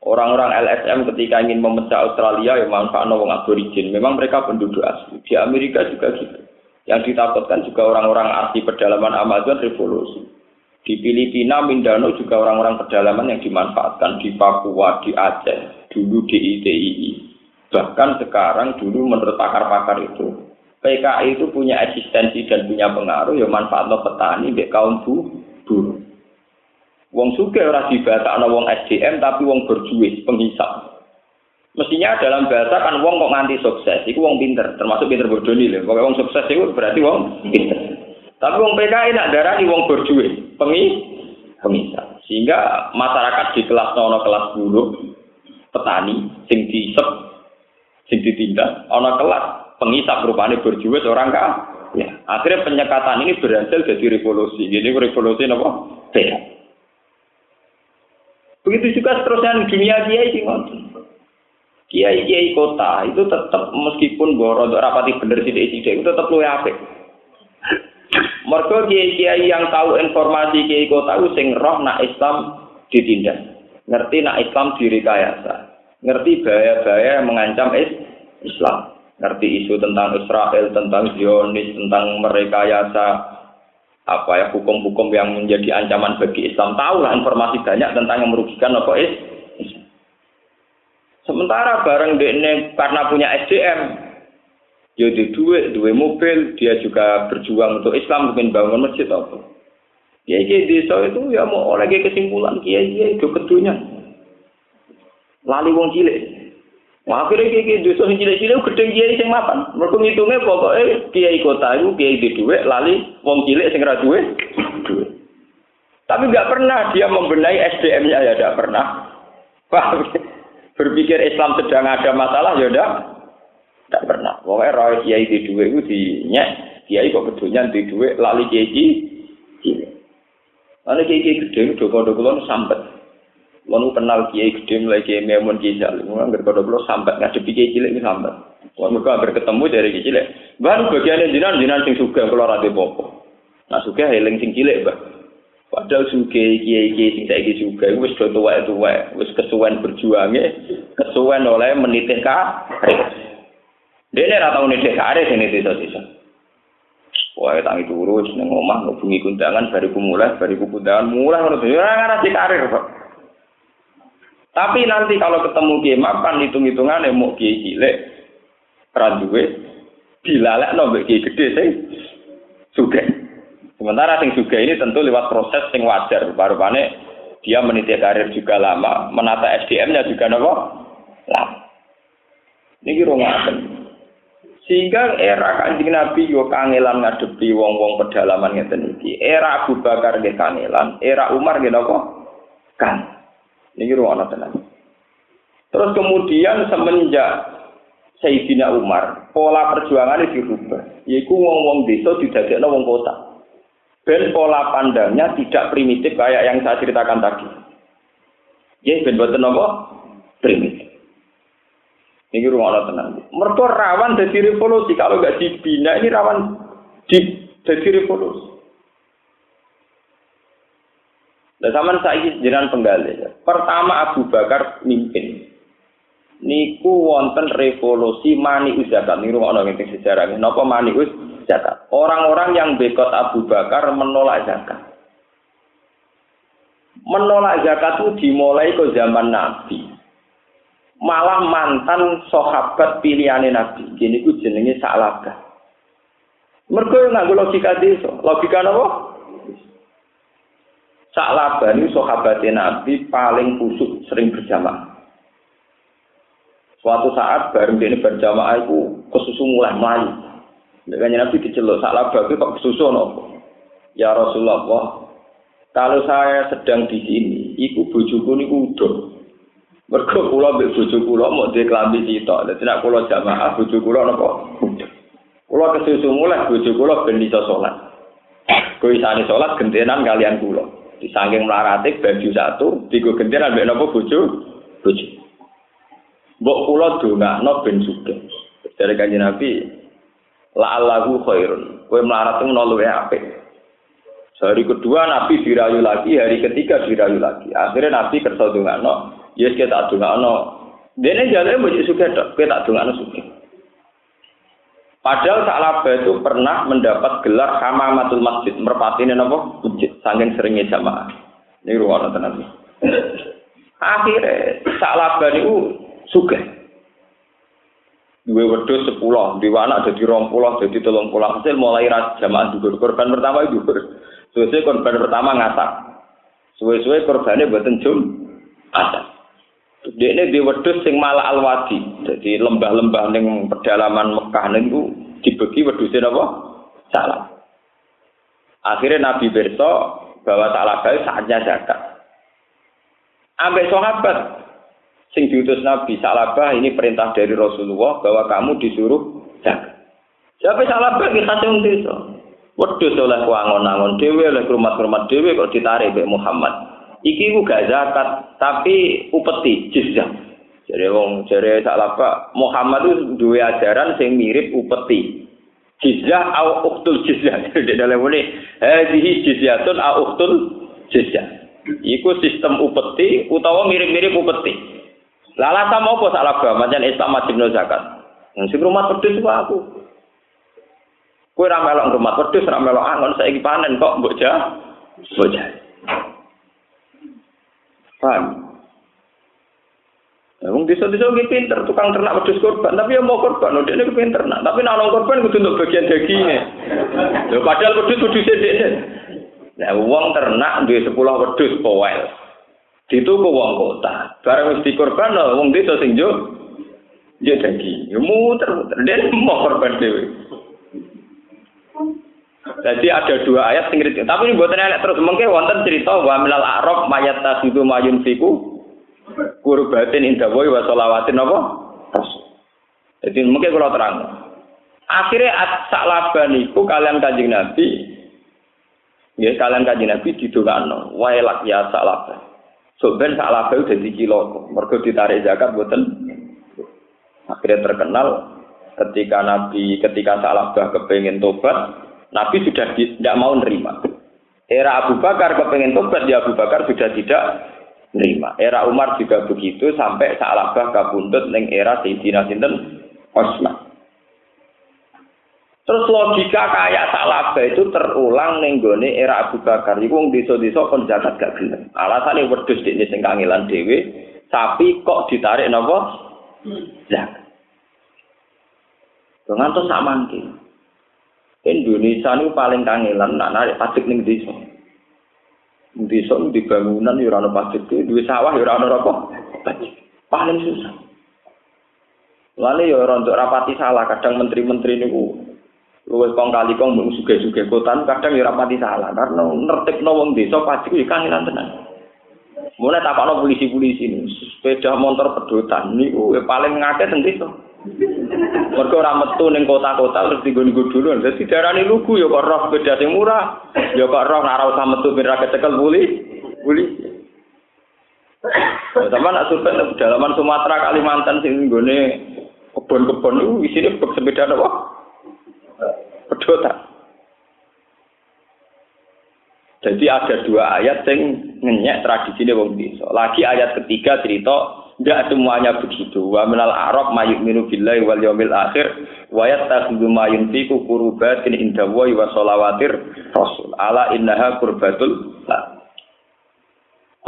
Orang-orang LSM ketika ingin memecah Australia ya manfaat wong aborigin. Memang mereka penduduk asli. Di Amerika juga gitu. Yang ditakutkan juga orang-orang asli pedalaman Amazon revolusi. Di Filipina, Mindanao juga orang-orang pedalaman yang dimanfaatkan di Papua, di Aceh, dulu di ITII. Bahkan sekarang dulu menurut pakar-pakar itu, PKI itu punya eksistensi dan punya pengaruh ya manfaat petani di kaum buruh. Wong suge ora ana wong SDM tapi wong berjuis, penghisap. Mestinya dalam bahasa kan wong kok nganti sukses, iku wong pinter, termasuk pinter bodoh nih Pokoknya wong sukses itu berarti wong pinter. Tapi wong PKI nak darani wong berjuis, pengi penghisap. Sehingga masyarakat di kelas nono kelas buruk, petani, sing diisep, sing ditindak, ono kelas penghisap rupanya berjuis orang kah? Ya, akhirnya penyekatan ini berhasil jadi revolusi. Jadi revolusi apa? Beda. Begitu juga seterusnya di dunia kiai sih Kiai kiai kota itu tetap meskipun boro rapati bener sih sidik itu tetap luwe apik. Mereka kiai kiai yang tahu informasi kiai kota itu sing roh nak Islam ditindak, ngerti nak Islam direkayasa, ngerti bahaya-bahaya mengancam Islam, ngerti isu tentang Israel, tentang Zionis, tentang mereka yasa apa ya hukum-hukum yang menjadi ancaman bagi Islam. Tahu lah informasi banyak tentang yang merugikan apa is. Sementara bareng ini karena punya SDM dia di duit duit mobil dia juga berjuang untuk Islam mungkin bangun masjid apa. Ya di desa itu ya mau lagi kesimpulan kiai kiai itu kedunya lali wong cilik Wah, akhirnya kiai dosa sing cilik-cilik gedhe kiai sing mapan. Mergo ngitunge pokoke kiai kota iku kiai di dhuwit lali wong cilik sing duwe duit. Tapi nggak pernah dia membenahi SDM-nya ya tidak pernah. Wah, berpikir Islam sedang ada masalah ya tidak tidak pernah. Pokoknya roh kiai di duit itu dinyek, kiai kok kedunya di duit lali kiai cilik. Lalu kiai kiai gede, doko-doko sampai. Lalu kenal kiai gede mulai kiai memun kiai jalim. Nggak kalau belum sampai ngadepi kiai cilik ini sampai. Wah, mereka hampir ketemu dari cilik. Baru bagian jinan jinan sing suka kalau rada popo. Nah suka heling sing cilik bah. Padahal suka kiai kiai sing saya suka, wis do tua tua, wis kesuwen berjuangnya, kesuwen oleh menitik karir. Dia ini rata unitik karir sini sisa sisa. Wah, tangi turu, seneng omah, ngubungi kundangan, bariku mulai, bariku kundangan, mulai, harus ngarah di karir, Pak. Tapi nanti kalau ketemu kiai mapan hitung-hitungan mau kiai cilik, randuwe dilalek nombek kiai gede sing suge. Sementara sing suge ini tentu lewat proses sing wajar. Baru-baru dia meniti karir juga lama, menata SDM-nya juga nopo lama. Ini kira. Sehingga era kanjeng Nabi yo kangelan ngadepi wong-wong pedalaman ngeten iki. Era Abu Bakar nggih kangelan, era Umar nggih napa? Kan. Ini kira ana tenan. Terus kemudian semenjak Sayyidina Umar, pola perjuangan itu dirubah. Yaitu wong-wong desa didadekno wong kota. Ben pola pandangnya tidak primitif kayak yang saya ceritakan tadi. Ya, ben boten apa? Primitif. Ini rumah tenang. Mereka rawan dari revolusi. Kalau nggak dibina, ini rawan di jadi revolusi. Dan zaman saya jenengan penggali. Pertama Abu Bakar mimpin. Niku wonten revolusi mani zakat. Niku ana ing sejarah napa mani zakat? Orang-orang yang bekot Abu Bakar menolak zakat. Menolak zakat itu dimulai ke zaman Nabi. Malah mantan sahabat pilihane Nabi. Gini ku jenenge Sa'labah mergo nganggo logika desa. Logika napa Sa'labah ini sahabatnya Nabi paling kusuk sering berjamaah Suatu saat bareng ini berjamaah itu kesusu mulai melayu. Makanya Nabi diceluk salah babi kok kesusu nopo. Ya Rasulullah, kalau saya sedang di sini, iku bojoku niku udah. Mergo kula mbek bojo mau dhe klambi sitok. Dadi nek kula jamaah bojo kula napa? Kula kesusu mulai bojo kula ben. Kowe isane salat gentenan kalian kula. Disangking mlarate baju satu, digo gentenan mbek napa bojo? Bojo. Mbok kula dongakno ben sugih. Dari kanjeng Nabi, la allahu khairun. Kowe melarat ngono luwe apik. Hari kedua Nabi dirayu lagi, hari ketiga dirayu lagi. Akhirnya Nabi kersa dongakno, yes kita dongakno. Dene jane mbok sugih tok, kowe tak dongakno sugih. Padahal Sa'labah itu pernah mendapat gelar Hamamatul Masjid, merpatine napa? Masjid, saking seringnya jamaah. Ini ruang tenan. Akhirnya Sa'labah itu sugih. Duwe wedhus 10, duwe anak dadi 20, dadi 30. Hasil mulai jamaah dhuwur. Korban pertama itu dhuwur. Suwe korban pertama ngasak. Suwe-suwe korbane mboten jum atas. Dekne di wedhus sing malah alwadi. Jadi lembah-lembah ning pedalaman Mekah niku dibagi wedhuse napa? Salah. Akhirnya Nabi Berso bahwa salah saatnya zakat. Ambek sahabat sing diutus Nabi Salabah ini perintah dari Rasulullah bahwa kamu disuruh jaga. Siapa Salabah kita wong desa. Wedhus oleh kuangon-angon dhewe oleh rumah-rumah dhewe kok ditarik Mbak Muhammad. Iki ku gak zakat, tapi upeti jizyah. Jadi wong jare Salabah Muhammad itu dua ajaran sing mirip upeti. Jizyah au uktul jizyah. Jadi dalam ini, hadhihi jizyatun au uktul jizyah. Iku sistem upeti utawa mirip-mirip upeti. Lala sama apa salah agama jan Islam wajib zakat. Sing rumah pedus ku aku. Kowe ra melok rumah pedus, ra melok angon saiki panen kok mbok jah. Paham? Ya, wong desa-desa iki pinter tukang ternak wedhus korban, tapi ya mau korban, udah ini pinter nak. Tapi nak korban kudu untuk bagian dagingnya. Lho padahal wedhus wedhus dhewe. Nah, wong ternak duwe 10 wedhus powel dituku wong kota. Barang wis dikorban wong desa sing yo yo daging. Yo muter-muter dia mau korban dhewe. Jadi ada dua ayat sing Tapi ini buatan ayat terus mungkin wonten cerita wa milal a'rab mayat tasidu mayun fiku kurbatin indah boy wa solawatin apa? Jadi mungkin kalau terang. Akhirnya sak laban iku kalian kanjeng Nabi Ya kalian kanjeng Nabi didongakno, wae lak ya sak laban. So ben bau jadi kilo, mergo ditarik zakat buatan. Akhirnya terkenal ketika Nabi ketika Sa'labah kepengen tobat, Nabi sudah tidak mau nerima. Era Abu Bakar kepengen tobat, ya Abu Bakar sudah tidak nerima. Era Umar juga begitu sampai Sa'labah kabundut neng era Sayyidina Sinten Osman. Terus logika kayak Salabah itu terulang ning gone era Abu Bakar. Iku wong desa-desa kon zakat gak gelem. Alasane wedhus dekne sing kangelan dhewe, sapi kok ditarik napa? Zakat. Ngantos sak mangke. Indonesia ini paling kangelan nak narik pajak ning desa. Desa di bangunan ya ora ono pajak, duwe sawah ya ora ono apa? Pajak. Paling susah. Lalu ya rontok rapati salah, kadang menteri-menteri niku luwes kong kali kong mau suge suge kotan kadang ya rapati salah karena nertib wong desa pasti ya kangenan tenan mulai tak no polisi polisi ini sepeda motor pedotan ini paling ngake teng desa mereka orang metu neng kota-kota terus digun-gun dulu. Jadi ini lugu ya kok roh sepeda sing murah. Ya kok roh ngarau sama metu bin rakyat cekel buli buli sama nak survei dalaman Sumatera Kalimantan sing gone kebon-kebon itu isinya sepeda apa? Pedotan. Jadi ada dua ayat yang ngenyek tradisi ini wong desa. Lagi ayat ketiga cerita tidak semuanya begitu. Wa minal arab mayuk minu billahi wal yawmil akhir wa yattakhidhu ma yunfiqu qurbatin inda wa wa shalawatir rasul. Ala innaha qurbatul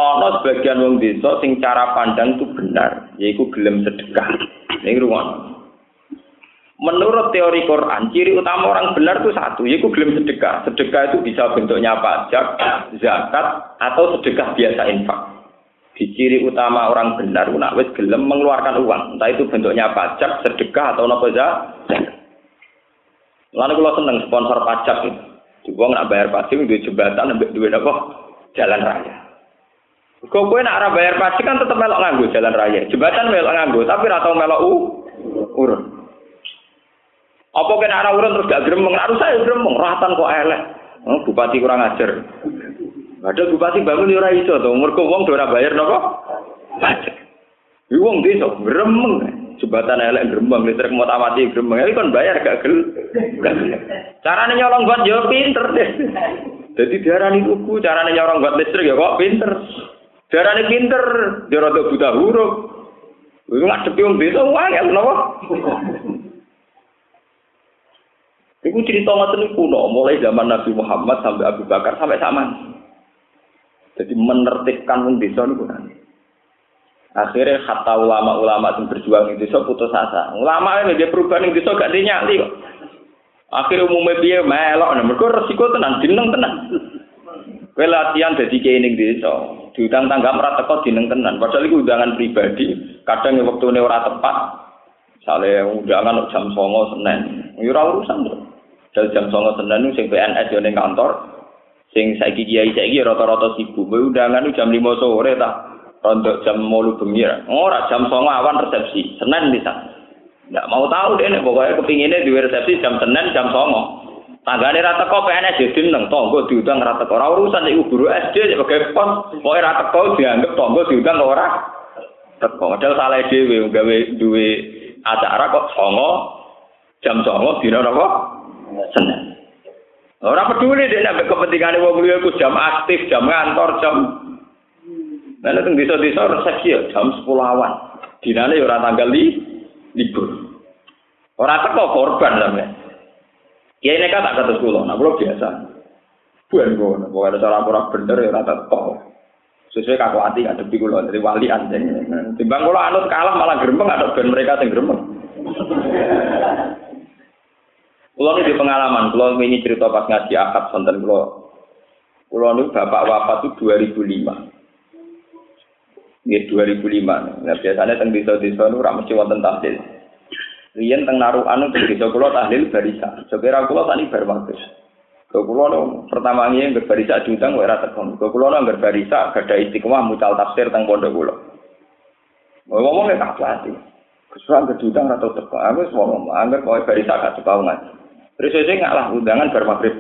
Ana sebagian wong desa sing cara pandang itu benar, yaitu gelem sedekah. Ini ruang. Menurut teori Quran, ciri utama orang benar itu satu, yaitu gelem sedekah. Sedekah itu bisa bentuknya pajak, zakat, atau sedekah biasa infak. Di ciri utama orang benar, nak wis gelem mengeluarkan uang, entah itu bentuknya pajak, sedekah atau nopo zakat. Lalu kalau seneng sponsor pajak itu, juga nak bayar pajak di jembatan, duit apa? Jalan raya. Kau kue nak bayar pajak kan tetap melok nganggo jalan raya. Jembatan melok nganggo, tapi ratau melok u urun. Apa kena arah urun terus gak gremeng? Harus saya gremeng, rahatan kok elek. Oh, bupati kurang ajar. Ada bupati bangun di ora iso to, mergo wong ora bayar napa? Pajak. Iku wong desa gremeng. Jembatan elek gremeng, listrik mau mati gremeng. Iki kan bayar gak gel. Carane nyolong buat yo pinter deh. Jadi diarani tuku, carane nyolong buat listrik ya kok pinter. Diarani pinter, dia rada buta huruf. Iku ngadepi wong desa wae napa? Iku cerita ngoten kuno, mulai zaman Nabi Muhammad sampai Abu Bakar sampai zaman. Jadi menertibkan wong desa niku Akhirnya kata ulama-ulama yang berjuang di desa putus asa. Ulama ini dia perubahan di desa gak dinyali kok. Akhirnya umumnya dia melok, nah mereka resiko tenan, dineng tenan. Kue latihan jadi keining desa, diundang tangga merata kok dineng tenan. Padahal itu undangan pribadi, kadang waktu ini ora tepat. Misalnya undangan jam songo senen, ya urusan tuh. Dal jam songo senen sing PNS yo ning kantor. Sing saiki kiai saiki rata-rata sibuk. Undangan jam 5 sore ta. Rontok jam 8 bengi. Ora jam songo awan resepsi. Senen bisa. Nggak mau tahu deh nih, pokoknya kepinginnya di resepsi jam Senin, jam songo. Tanggane rata kok PNS ya dineng tonggo diundang rata kok ora urusan iku guru SD sebagai pos. Pokoke rata kok dianggap tonggo diundang ora teko. Padahal salah dhewe gawe duwe acara kok songo jam songo dina napa? seneng. Orang peduli dia nak kepentingan wong liya jam aktif, jam kantor, jam Nah, teng desa-desa resepsi ya jam 10 awan. Dinane ya ora tanggal li, libur. Ora teko korban sampe. Ya ini tak kata sekolah, nah kalau biasa. Bukan gue, gue ada cara kurang bener ya rata teko. Sesuai kaku hati ada di kulo dari wali anjing. Timbang kulo anut kalah malah gerembeng ada ben mereka yang gerembeng. Kulo di pengalaman, kulo ini cerita pas ngaji akad sonten kulo. Kulo ini bapak wafat itu 2005. Ini 2005. Nah, biasanya teng desa-desa itu ramai mesti wonten tahlil. Riyen teng narukan teng desa kulo tahlil barisa. Sekira kulo tani bar waktu. Kulo no pertama ini nggak barisa diutang ora tekom. Kulo no nggak barisa gada istiqomah mucal tafsir teng pondok kulo. Ngomongnya tak hati. Kesuran kedutang atau teko. Aku semua ngomong, anggar kau barisa gak teko ngaji. Terus saya ngalah undangan bar maghrib.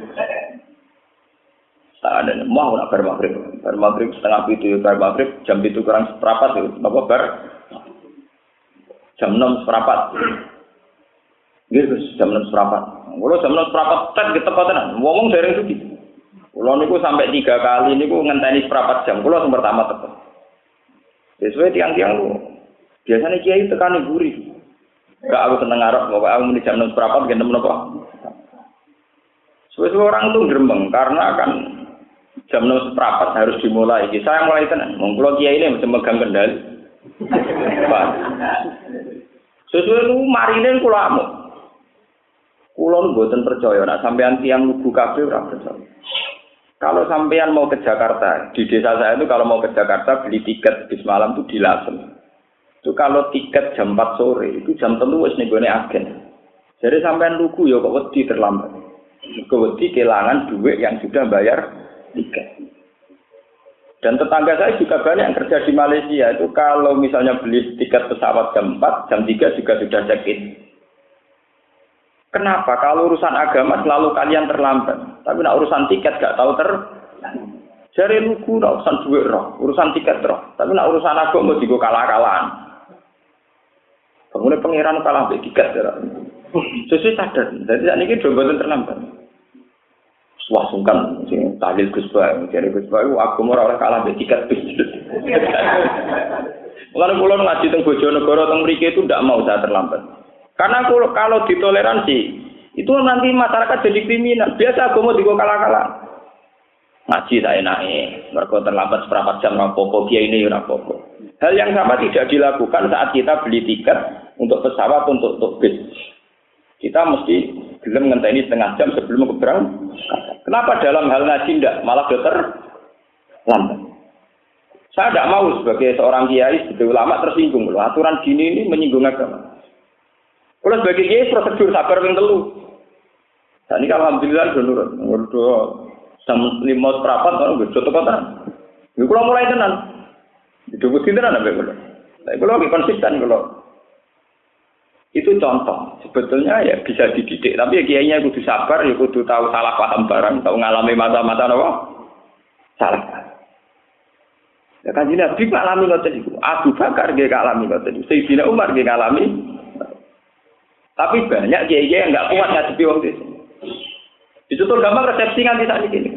Tak ada mau nak bar maghrib. Bar maghrib setengah itu bar maghrib jam itu kurang seperempat itu. Apa bar? Jam enam seperempat. Gus, jam 6 seprapat. Kulo jam 6 seprapat tet keteko tenan. Ngomong dereng sugi. Kulo niku sampai tiga kali niku ngenteni seprapat jam. Kulo sing pertama teko. Sesuai tiang-tiang lu. Biasanya kiai tekan gurih. Enggak aku seneng ngarep, pokoknya aku muni jam 6 seprapat gendem nopo. Sesuai orang tuh gremeng karena kan jam 6 seprapat harus dimulai. Saya mulai tenan. Mong kulo kiai ini mesti megang kendali. Sesuai itu marine kulo amuk. Kulo mboten percaya nek sampean tiang lugu kabeh ora percaya. Kalau sampean mau ke Jakarta, di desa saya itu kalau mau ke Jakarta beli tiket bis malam itu di Lasem. Itu kalau tiket jam 4 sore, itu jam tentu wis nenggone agen. Jadi sampean lugu ya kok wedi terlambat. Kewedi kehilangan duit yang sudah bayar tiket. Dan tetangga saya juga banyak yang kerja di Malaysia itu kalau misalnya beli tiket pesawat jam 4, jam 3 juga sudah check. Kenapa? Kalau urusan agama selalu kalian terlambat. Tapi nak urusan tiket gak tahu ter. Jari lugu nak urusan duit roh, urusan tiket roh. Tapi nak urusan agama juga kalah-kalahan. Kemudian pangeran kalah tiket ya. Sesuai sadar. Jadi saat ini dua terlambat. Wah sungkan, tahlil Gus Ba, jadi Gus Ba, aku mau oleh kalah be tiket bis. Mulane kula ngaji teng Bojonegoro teng mriki itu tidak mau saya terlambat. Karena kalau, kalau ditoleransi, itu nanti masyarakat jadi kriminal. Biasa agama digo kalah-kalah. Ngaji tak naik, mereka terlambat seperempat jam rapopo, kia ini rapopo. Hal yang sama tidak dilakukan saat kita beli tiket untuk pesawat untuk untuk bis. Kita mesti belum ngenteni setengah jam sebelum keberang. Kenapa dalam hal ngaji tidak malah dokter lambat? Saya tidak mau sebagai seorang kiai, sebagai ulama tersinggung. Loh. Aturan gini ini menyinggung agama. Kalau sebagai kiai prosedur sabar yang telu. Dan ini alhamdulillah sudah nurut. Udah jam lima seperempat orang gue jodoh kota. Gue kalau mulai tenan. Itu gue tenan apa gue. Tapi kalau konsisten kalau itu contoh. Sebetulnya ya bisa dididik. Tapi ya kiainya kudu sabar ya kudu tahu salah paham barang tahu ngalami masa-masa apa? Salah. Ya kan ini nabi ngalami ngoten itu Abu Bakar gak ngalami ngoten itu Sayyidina Umar gak ngalami tapi banyak kiai yang nggak kuat ngadepi waktu itu. Itu tuh gampang resepsi nganti saat ini.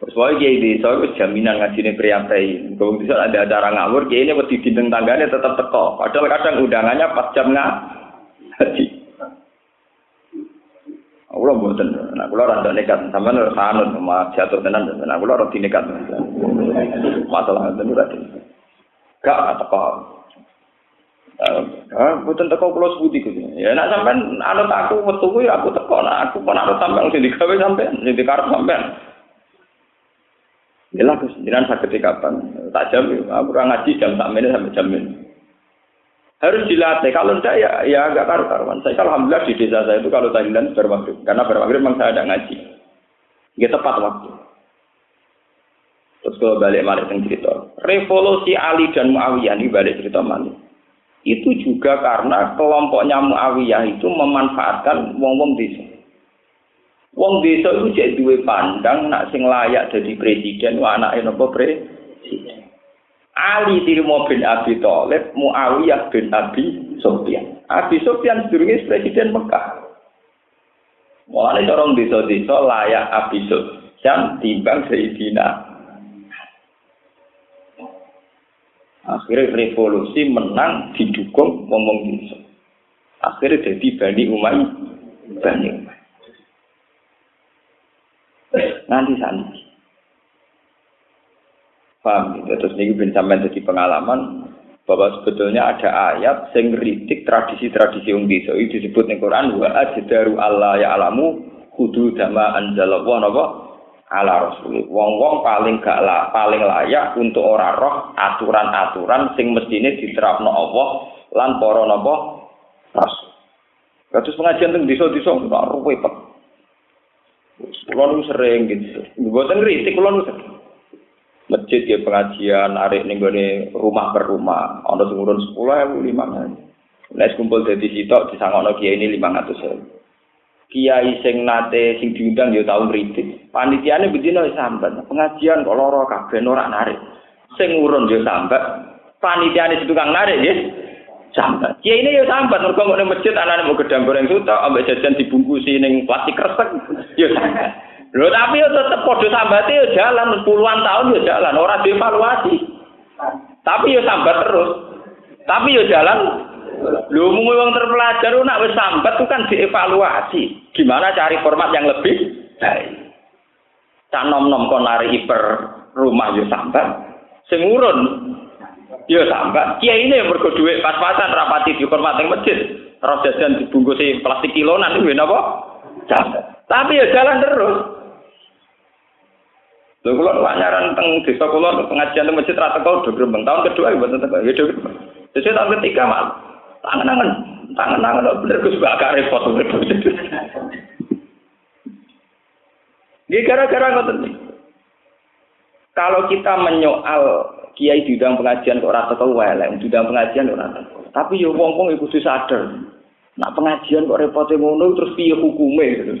Soalnya kiai di soalnya jaminan ngaji ini priapai. Kalau bisa ada acara ngawur, kiai ini wedi dinding tangganya tetap teko. Padahal kadang undangannya pas jam ngaji. Aku buatan, nah aku rada nekat, sama nih sanut, sama jatuh tenan, nah aku rada nekat, masalah itu rada. Gak teko, Ah, mboten teko kula sebuti Gus. Ya nek sampean anut aku metu kuwi aku teko nek aku kok anut sampean sing digawe sampean, sing dikarep sampean. Ya lah Gus, jenengan saged kapan? Tak jam aku ora ngaji jam sak menit sampai jam ini. Harus dilatih. Kalau tidak ya ya agak karu-karuan. Saya alhamdulillah di desa saya itu kalau tahlilan bermaghrib. Karena bermaghrib memang saya ada ngaji. Ya tepat waktu. Terus kalau balik balik cerita. Revolusi Ali dan Muawiyah ini balik cerita mana? itu juga karena kelompoknya Muawiyah itu memanfaatkan wong-wong desa. Wong desa itu jadi dua pandang nak sing layak jadi presiden wa anake napa presiden. Ali Tirmo bin Abi Thalib, Muawiyah bin Abi Sufyan. Abi Sufyan sedurunge presiden Mekah. Mulane orang desa-desa layak Abi Sufyan timbang Sayyidina Akhirnya revolusi menang didukung ngomong desa. Akhirnya jadi Bani Umayyah. Bani Umayyah. Nanti sana. Paham gitu. Terus ini bin sampai jadi pengalaman bahwa sebetulnya ada ayat yang kritik tradisi-tradisi wong desa itu disebut ning Quran wa ajdaru Allah ya alamu kudu dama anzalallah napa ala rasul. Wong-wong paling gak lah, paling layak untuk ora roh aturan-aturan sing mestine diterapno Allah lan para napa rasul. Kados pengajian teng desa-desa kok repot. Kulo nu sering gitu. Mboten kritik kulo nu Masjid ya pengajian, narik ning rumah per rumah. Ana sing urun 10.000, 5.000. Nek kumpul dadi sitok disangono kiai ini 500.000. kiai sing nate sing diundang ya tau ngritik. Panitiane bedino sambat. Pengajian kok lara kabeh ora narik. Sing urun ya sambat. Panitiane tukang narik nggih. Sambat. Ya ini ya sambat, mereka mau masjid anak mau gedang goreng suta, ambek jajan dibungkusi ning plastik kresek, ya sambat. Lho tapi ya tetep padha sambate ya jalan puluhan tahun ya jalan, ora dievaluasi. Tapi ya sambat terus. Tapi ya jalan. Lho mung wong terpelajar nak wis sambat itu kan dievaluasi. Gimana cari format yang lebih baik. Tak nom-nom kon nari hiper rumah ya sambat. Sing urun Ya sambat. Kiai ini yang mergo pas-pasan rapati di hormat yang masjid. Terus jajan dibungkusi plastik kilonan itu apa? Sambat. Tapi ya jalan terus. Lho kula nyaran teng desa kula pengajian teng masjid rata kau do grembeng tahun kedua ya mboten teko ya grembeng. Desa tahun ketiga mal tangan-tangan tangan-tangan bener Gus gak repot. Ini gara-gara ngoten. Kalau kita menyoal kiai diundang pengajian kok ora teko elek, diundang pengajian ora teko. Tapi yo wong-wong iku kudu sadar. Nak pengajian kok repote ngono terus piye hukume gitu.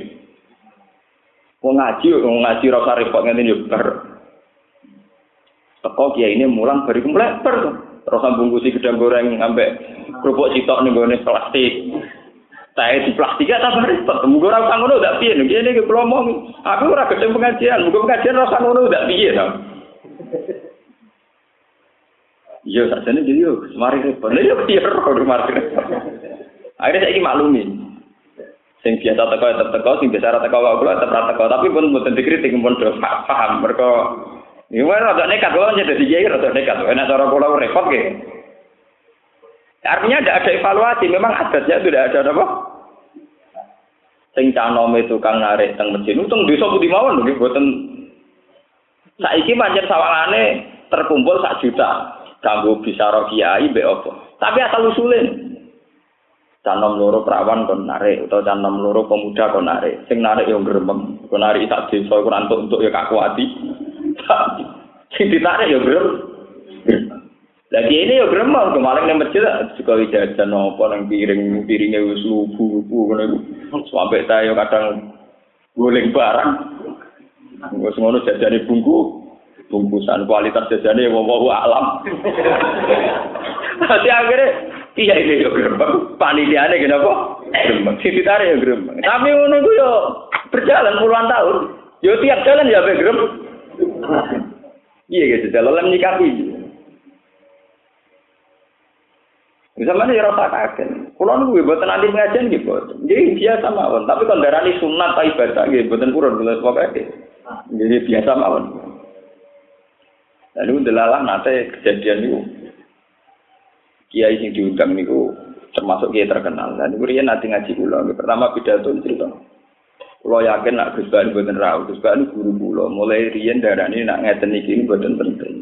Wong ngaji, wong ngaji rasa repot ngene yo bar. Teko kiai ini mulang bariku mleper. Terus bungkusi gedang goreng ambek kerupuk citok ning gone plastik. Saya di plastik ya tak repot. Mugo ora usah ngono ndak piye. Ngene iki. Aku ora gedeng pengajian, mugo pengajian ora usah ngono ndak piye. Iya, sakjane jadi yo semari repot. Lah yo piye ora mari repot. Akhirnya saya maklumi. Sing biasa teko tetep teko, sing biasa ora teko kula tetep ora teko, tapi pun mboten dikritik pun do paham mereka Ini mana rada nekat, kalau jadi kiai rada nekat. Enak cara kula repot ke. Artinya tidak ada evaluasi, memang adatnya tidak ada apa. Sing canome tukang narik teng masjid, untung desa budi mawon lho mboten saiki pancen sawangane terkumpul sak juta kanggo bisa kiai mbek apa. Tapi asal usulin. Canom loro perawan kon narik utawa canom loro pemuda kon narik. Sing narik yo gremeng, kon narik sak desa iku untuk untuk ya kakuati. Sing ditarik yo grem. Lagi ini yo gremeng kemarin ning masjid juga jajan apa nang piring piringnya wis lubu-lubu ngono iku. Sampai ta yo kadang goleng barang. Wis ngono jajane bungku bungkusan kualitas jajane wong alam. Nanti akhirnya iya ini yo gremeng. Panitiane kenapa? Gremeng. Sing ditarik yo gremeng. Tapi ngono iku yo berjalan puluhan tahun. Yo tiap jalan ya be gremeng. Iya gitu, dalam nyikapi. Misalnya ya rasa kaget. Nunggu buat nanti pengajian gitu, jadi biasa mawon. Tapi kalau darah ini sunat ibadah gitu, buatan kurang bila pokoknya. Jadi biasa mawon. Lalu delalah nanti kejadian itu. Kiai yang diundang itu termasuk kiai terkenal. Dan itu dia nanti ngaji ulang. Pertama pidato cerita. Kalau yakin nak Gus Bani Gus Bani guru pulau. Mulai darah ini nak ngeten ini buatan penting.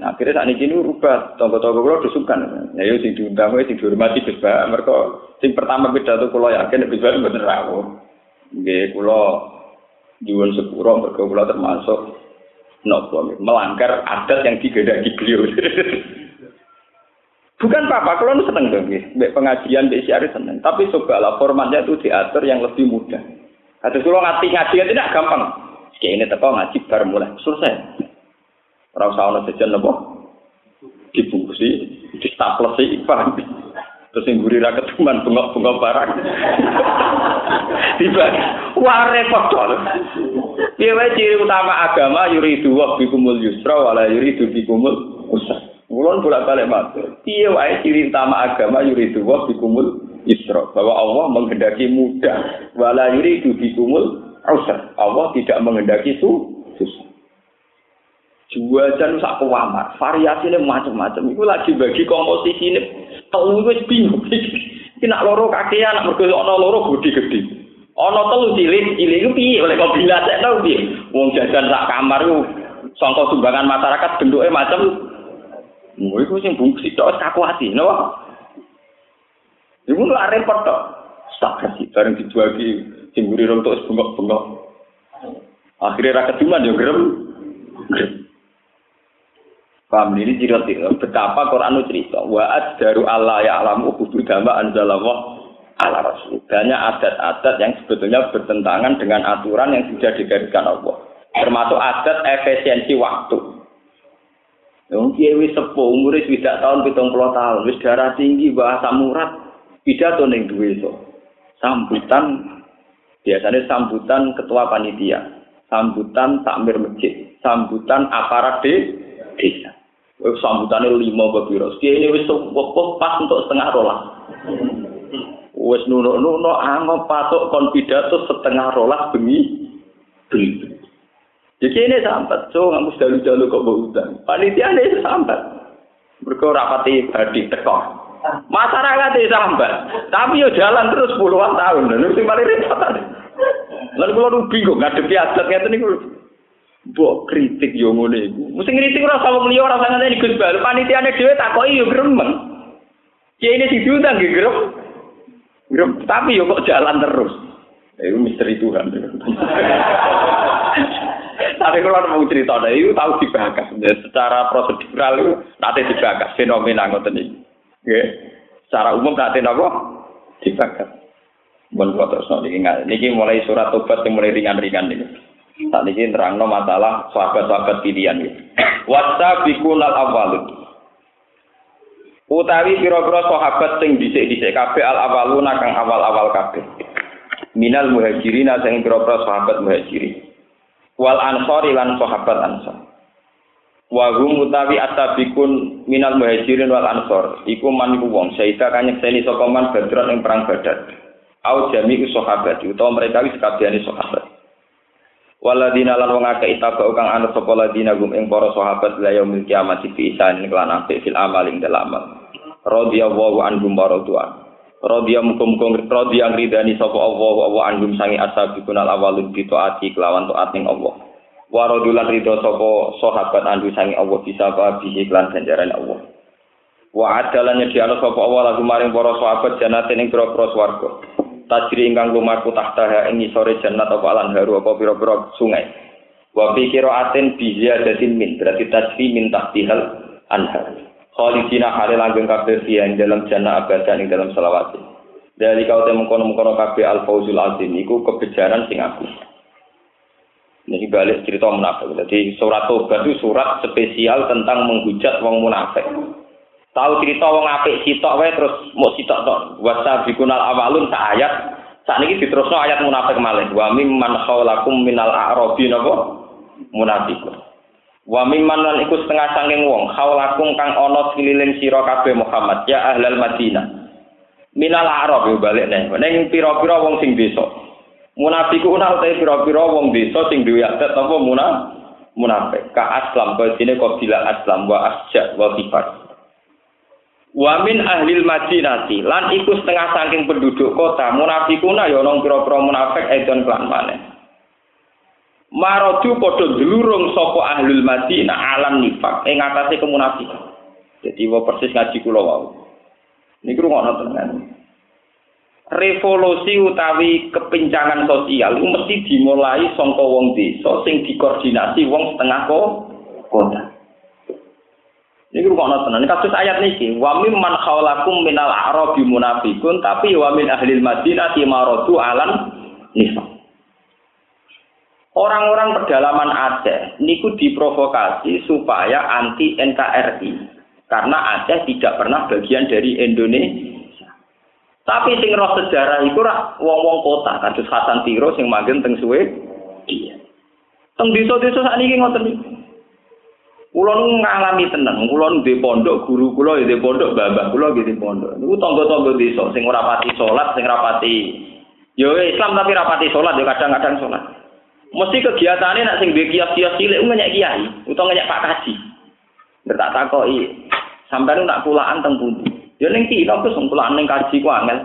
Nah, akhirnya saat ini rubah, tonggo-tonggo kulo disukan. Ya yo sing diundang wae sing dihormati Gus Ba. Mereka sing pertama pidato kulo yakin Gus Ba bener rawuh. Nggih kulo jual sepuro mereka termasuk nopo melanggar adat yang digedaki beliau. Bukan apa-apa, kalau seneng dong, Mbak pengajian, mbak siari seneng. Tapi cobalah formatnya itu diatur yang lebih mudah. Ada kalau ngaji ngaji tidak gampang. Kayak ini teko ngaji baru mulai selesai. Usah ana jajan napa? Dibungkusi, distaplesi, paham. Terus yang gurih ketuman bengok-bengok barang. Tiba, wah repot dong. Piye ciri utama agama yuridu wa bikumul yusra wala yuridu bikumul usra. Mulon bolak-balik matur. Piye wae ciri utama agama yuridu wa bikumul yusra, bahwa Allah menghendaki mudah wala yuridu bikumul usra. Allah tidak menghendaki su susah. Juajan sak variasi variasine macam-macam. Iku lagi bagi komposisi ini. Tahu wis bingung. Iki nak loro kakean, nak mergo ana loro gede-gede. Ana telu cilik, cilik iku piye oleh kok bila sik tau piye. Wong jajan sak kamar iku sangka sumbangan masyarakat bentuknya macam Mau iku sing bungkus tok kaku hati, no? Iku lak repot tok. Tak kasih bareng dijuagi sing mburi rong tok bengok-bengok. Akhirnya rakyat cuma yo gerem. Paham ini cerita betapa Quran cerita wa daru Allah ya alamu kudu dama anzalallah ala rasul. Banyak adat-adat yang sebetulnya bertentangan dengan aturan yang sudah digariskan Allah. Termasuk adat efisiensi waktu. Kiye wis sepuh, umure wis dak tahun 70 tahun, wis darah tinggi, bahasa murad, pidato ning duwe iso. Sambutan biasanya sambutan ketua panitia, sambutan takmir masjid, sambutan aparat de desa. Wis sambutane lima bapiro. Kiye ini wis pas untuk setengah rolas. Wis nuno-nuno angop patok kon pidato setengah rolas bengi. Jadi ini sambat, so nggak mesti jalu-jalu kok bawa utang. Panitia ini sambat. Mereka rapati badi tekor. Masyarakat ini sambat. Tapi yo jalan terus puluhan tahun. Dan itu paling repot. Lalu kalau lu bingung, ngadepi adat kayak ini. Bok kritik yo ngono iku. Mesti ngritik ora sama mliya ora sangat ini Gus Bal. Panitiane dhewe takoki yo gremeng. Kiai ini diundang nggih grem. Grem, tapi yo kok jalan terus. Itu misteri Tuhan. Tapi kalau mau cerita, nah, itu tahu dibahas. Ya, secara prosedural itu nanti dibahas fenomena ngoten ini. Ya. Secara umum nanti apa? Dibahas. Bon kalau terus. Ini mulai surat tobat yang mulai ringan-ringan ini. Saat ini terang no masalah sahabat-sahabat pilihan ini. Wasa bikunal awalun. Utawi pira-pira sahabat sing dhisik-dhisik kabeh al awaluna kang awal-awal kabeh. Minal muhajirina sing pira-pira sahabat muhajirin wal ansori lan sahabat ansor wa hum utawi asabikun minal muhajirin wal ansor iku man iku wong saida kanyek seni sapa man badran ing perang badar au jami sahabat utawa mereka wis kabehane sahabat waladina lan wong akeh itaba kang anu sapa ladina gum ing para sahabat la yaumil kiamat fi isan kelan apik fil amal ing dalam amal radhiyallahu anhum wa Rodiya mukum-mukum rodiya ngridani sapa Allah wa anhum sangi ashabikun al awalun bi taati kelawan taat ning Allah. Wa radulan ridho sapa sahabat andu sangi Allah bisa ba bi iklan ganjaran Allah. Wa adalan nyediano sapa Allah lagu maring para sahabat jannatin ing pira-pira swarga. Tajri ingkang lumaku tahtaha ing sore jannat apa alan haru apa pira-pira sungai. Wa fi qiraatin bi ziyadatin min berarti tajri min tahtihal anhar. Khalidina halil langgeng kabeh yang dalam jannah abadan ing dalam selawat. Dari kau temu kono-kono kabeh al fauzul azim iku kebejaran sing aku. Ini balik cerita munafik. Jadi surat Tobat itu surat spesial tentang menghujat wong munafik. Tahu cerita wong apik sitok wae terus mau sitok tok. Wasa bikunal awalun sa ayat. Saat ini diterusno ayat munafik malih. Wa mimman khawlakum minal a'rabi napa? Munafikun. Wa mimman lan iku setengah sanging wong haulakum kang ana sekeliling sira kabeh Muhammad ya ahlal Madinah. Minal Arab balik nih. Ning pira-pira wong sing desa. Munafiku ana utahe pira-pira wong desa sing duwe adat apa munaf munafik. Ka aslam dene kok bila aslam wa asja wa kifar. Wa min ahlil Madinati lan iku setengah saking penduduk kota munafikuna ya ana pira-pira munafik edon kelan maneh. Marodu padha dlurung sapa ahlul Madinah alam nifak ing atase kemunafikan. Jadi wa persis ngaji kula wau. Niku ngono tenan. Revolusi utawi kepincangan sosial mesti dimulai sangka wong desa sing dikoordinasi wong setengah kota. Niku ngono tenan. Kasus ayat niki, wa mimman khawlakum minal a'rabi munafikun tapi wa min ahlil Madinah maradu alam nifak. Orang-orang pedalaman Aceh niku diprovokasi supaya anti NKRI karena Aceh tidak pernah bagian dari Indonesia. Tapi sing roh sejarah itu rak wong-wong kota, kados Hasan Tiro sing manggen teng suwe iya. Teng desa-desa sakniki ngoten niku. Kula ngalami tenan, kula di pondok, guru kula di pondok, babah kula di pondok. Niku tangga-tangga desa sing ora pati salat, sing ora pati yo Islam tapi rapati salat yo kadang-kadang salat. Mesti kegiatannya nak sing duwe kios-kios cilik ngenyek kiai utawa ngenyek Pak Kaji. Nek tak takoki, sampeyan nak pulaan teng pundi? Ya ning Cina ku sing pulaan ning kaji ku angel.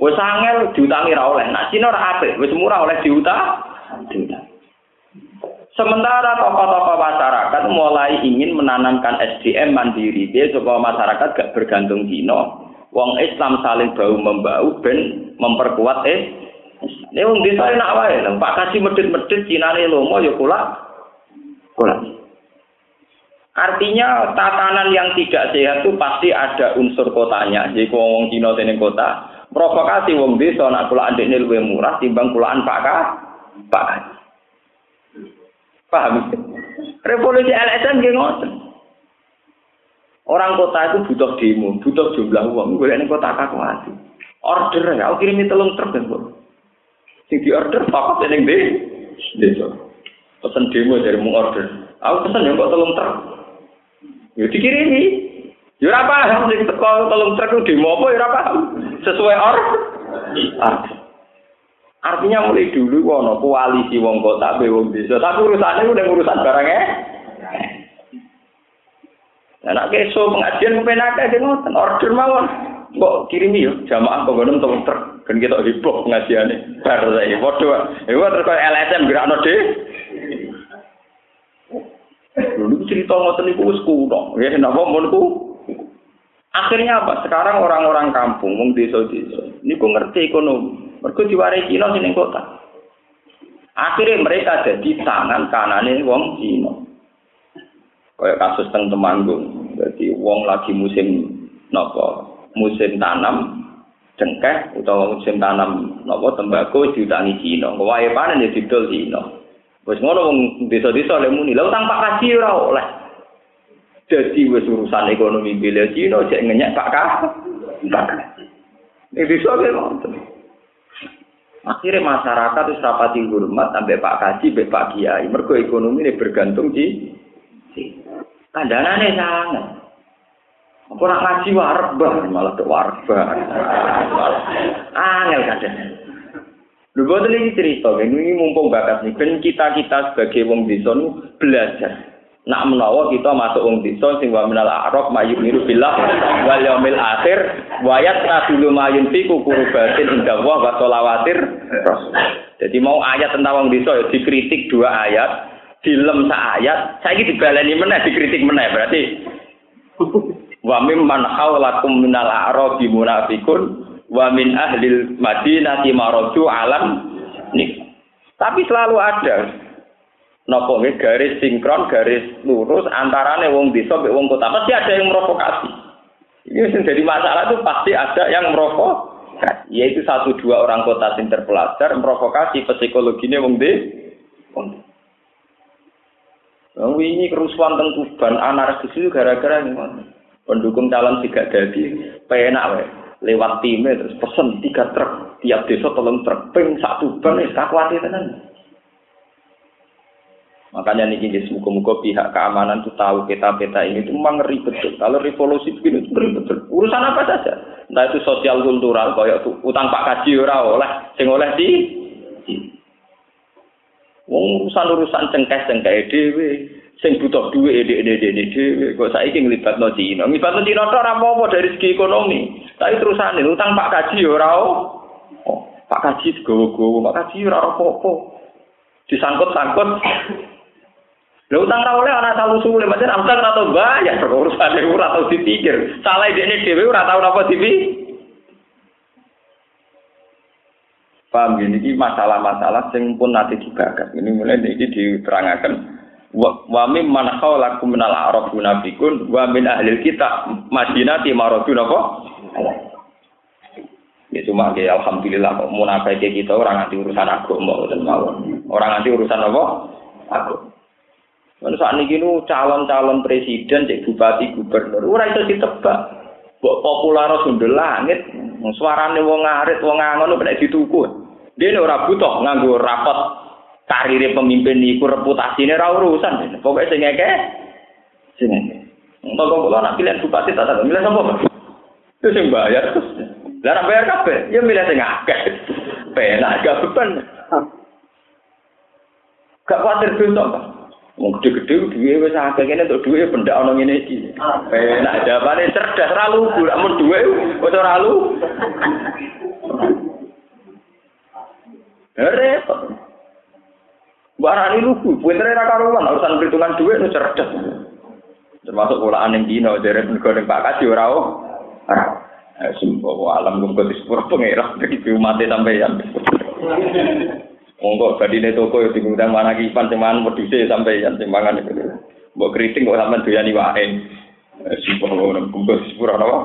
Wis angel diutangi ra oleh. Nak Cina ora apik, murah oleh diutang. Sementara tokoh-tokoh masyarakat mulai ingin menanamkan SDM mandiri, dia supaya masyarakat gak bergantung Cina. Wong Islam saling bau membau ben memperkuat eh ini wong desa enak wae, Pak kasih medit-medit cinane lomo ya kula. Kula. Artinya tatanan yang tidak sehat itu pasti ada unsur kotanya. Jadi wong Cina tening kota, provokasi wong desa nak kula andekne luwih murah timbang kulaan Pak. Pak Paham? Revolusi LSM nggih ngoten. Orang kota itu butuh demo, butuh jumlah uang. Gue ini kota kakuati. Order ya, aku kirimi telung kan, Bu. Sing di order, papa seneng deh. Desa. Pesen demo dari mau order. Aku pesen ya kok telung truk. Ya dikirimi. Ya paham sing teko telung truk demo apa ya paham. Sesuai order. Artinya mulai dulu wono koalisi wong kota be wong desa. Tapi urusannya udah urusan barangnya. Nah, nak keso pengajian kepenak aja ngoten order mawon. Kok kirimi yo jamaah kok ngono tong truk. Kan kita heboh pengajiane. Bar saiki padha. Ya terus kok LSM gerakno de. Dulu cerita ngoten niku wis kuno. Ya napa mun Akhirnya apa? Sekarang orang-orang kampung, wong desa-desa, niku ngerti ekonomi. Mergo diwarai Cina sing kota. Akhirnya mereka jadi tangan kanane wong Cina. Kayak kasus teng Temanggung. Jadi wong lagi musim nopo musim tanam cengkeh utawa musim tanam nopo tembakau diutangi Cina. Wae panen ya didol Cina. Wis ngono wong desa-desa oleh muni, lha utang Pak Kaji ora oleh. Jadi wis urusan ekonomi bela Cina cek ngenyek Pak Kaji. Ini bisa Akhirnya masyarakat itu rapati hormat sampai Pak Kaji, sampai Pak Kiai. Mergo ekonomi ini bergantung di Kandanane sangat. Apa nak ngaji warbah malah ke warbah. Angel kadang. Lho boten iki cerita, ini mumpung bakat nih, kan kita-kita sebagai wong desa belajar. Nak menawa kita masuk wong desa sing wa minal a'rab mayuk niru billah wal yaumil akhir wa yatqulu mayun fi kurubatin inda wa wa sholawatir Jadi mau ayat tentang wong desa ya dikritik dua ayat, dilem sak ayat, saiki dibaleni meneh dikritik meneh berarti. Wa mimman haulakum minal a'rabi munafiqun wa min ahlil madinati maraju alam. Nih. Tapi selalu ada nopo garis sinkron, garis lurus antarane wong desa mbek wong kota. Pasti ada yang merokokasi. Ini yang jadi masalah itu pasti ada yang merokok. Yaitu satu dua orang kota yang terpelajar merokokasi psikologinya wong desa. Oh, ini kerusuhan teng Tuban anarkis itu gara-gara ini pendukung calon tiga jadi penak we. lewat timnya terus pesen tiga truk tiap desa tolong truk ping satu ban es kakuati tenan makanya nih jadi muka-muka pihak keamanan tuh tahu peta-peta ini itu memang ngeri betul kalau revolusi begini itu ngeri betul urusan apa saja entah itu sosial kultural kayak utang pak kaji ora oleh sing oleh di Wong urusan-urusan cengkeh-cengkeh dhewe sing butuh duit ede-ede dhewe kok saiki nglibatno Cina. Nglibatno Cina tok ora apa dari segi ekonomi. Tapi terusane utang Pak Kaji ora oh, Pak Kaji digowo-gowo, Pak Kaji ora apa-apa. Disangkut-sangkut. Lha utang ra oleh ana salu suwe, macam amsal atau bayar urusan ora tau dipikir. Salah dekne dhewe ora tau napa dipikir. Paham gini, ini masalah-masalah yang pun nanti dibakar. Ini mulai ini diterangkan. Wa min man khawlakum minal arab munafikun wa min ahli kita madinati maradun apa? Ya cuma ke alhamdulillah kok munafik kita orang nanti urusan agama dan mau. Orang nanti urusan apa? Aku. Mana saat ini nu calon-calon presiden, cek bupati, gubernur, ora itu ditebak. Bok populer sundel langit, suarane wong ngarit, wong ngangon nek dituku. Dia ora butuh nganggo rapot karir pemimpin iku reputasine ora urusan. Pokoke sing ngeke sing ngeke. Mbok kok pilihan bupati tak milih sapa? Itu sing bayar. Lah nek bayar kabeh, ya milih sing akeh. Penak gak beban. Gak khawatir dosa, Pak. Wong gede-gede duwe wis akeh kene untuk duwe pendak ana ngene iki. Penak jawabane cerdas ra lugu, mun duwe wis ora lugu. Repot. Barani lugu, pintere ra karuan, urusan perhitungan duit nu cerdas. Termasuk polaan yang dino, dari negara Pak Kaji ora oh. Eh, sumpah, alam gue di sepuluh pengira, begitu mati sampai yang. Monggo badine toko ya diundang mana kipan cuman wedhuse sampai yang timbangan itu. Mbok kritik kok sampean doyani wae. Eh, sumpah, gue di sepuluh apa?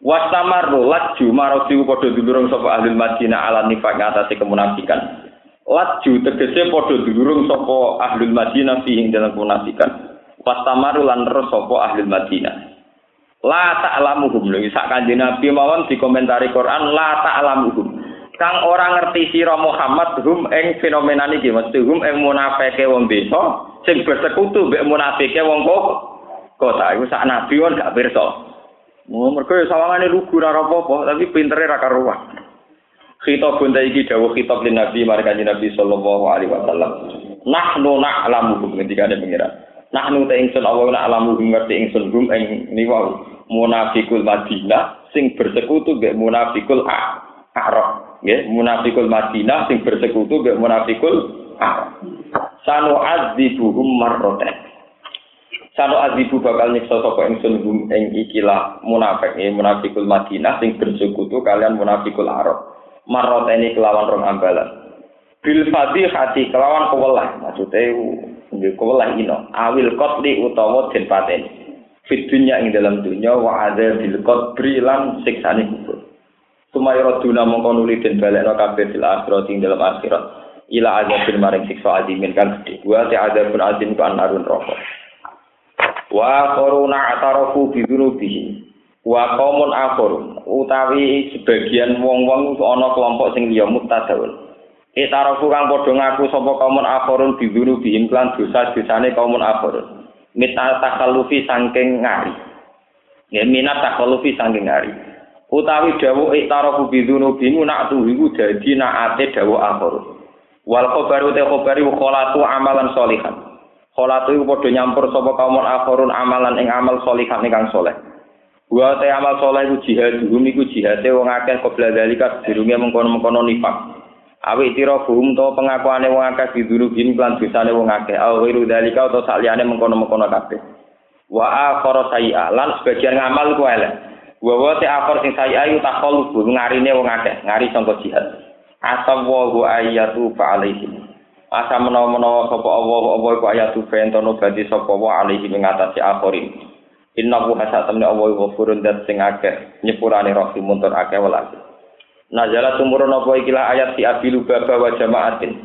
Wastamar laju maroti padha dulurung sapa ahli Madinah ala nifaq ngatasi kemunafikan. laju tegese padha durung sapa ahlul Madinah fi ing dalam munafikan Pastamaru lan terus sapa ahlul Madinah La ta'lamuhum lho sak kanjeng Nabi mawon dikomentari Quran la ta'lamuhum kang ora ngerti sira Muhammad hum ing fenomena niki mesti hum ing munafike wong desa sing bersekutu mbek munafike wong kok kota iku sak nabi won gak pirsa Oh, ya sawangane lugu ora apa-apa, tapi pintere ra karuan. Khitab bunda iki dawuh khitab lin Nabi marang Nabi sallallahu alaihi wasallam. Nahnu na'lamu ketika ada pengira. Nahnu ta ingsun Allah na'lamu ngerti ingsun gum ing niwa munafikul Madinah sing bersekutu mbek munafikul Arab. Nggih, munafikul Madinah sing bersekutu mbek munafikul Arab. Sanu adzibuhum marroten. Sano azibu bakal nyiksa sapa ingsun ing ikilah munafik ya munafikul Madinah sing bersekutu kalian munafikul Arab. Maroteni kelawan rong ambalan. Bil hati kelawan kewelah maksudnya nggih kewelah ino awil qatli utawa den pateni. Fit dunya ing dalam dunya wa ada bil qatri lan siksane kubur. Sumaya raduna mongko nuli den balekno kabeh fil akhirat ing dalam akhirat. Ila azabin maring siksa adimin kan gede. Wa ta'adzabun azim ku anarun rokok. wa koruna atarafu bidunubihim wa qaumun akhar utawi sebagian wong-wong ana kelompok sing liya mutadawun itarafu kang padha ngaku sapa kaumun akharun bidunubihim lan dosa-dosane kaumun akhar mita takhallufi saking ngari ya minat takhallufi saking ngari utawi dawuh itarafu bidunubihim nak tuh iku dadi naate dawuh akhar wal khabaru te khabaru kholatu amalan sholihan Kolatu iku padha nyampur sapa kaum akhirun amalan ing amal sholihan ingkang soleh. Wa te amal soleh iku jihad, hum iku jihate wong akeh qabla dalika dirunge mengkono-mengkono nifak. Awi tira hum to pengakuane wong akeh biduru bin lan dosane wong akeh. Aw wiru dalika utawa saliyane mengkono-mengkono kabeh. Wa akhara sayi'a lan sebagian ngamal ku elek. Wa wa te akhir sing sayi'a iku takhalluf ngarine wong akeh, ngari sangka jihad. Asawu ayatu fa alaihim. asa menawa-menawa sapa Allah apa iku ayat bentono badi sapa wa alihi ing atase akhirin. Innahu hasatamni Allah ghafurun dat sing akeh nyepurane rahim muntur akeh welas Nazala tumurun apa ikilah ayat si abilu baba wa jamaatin.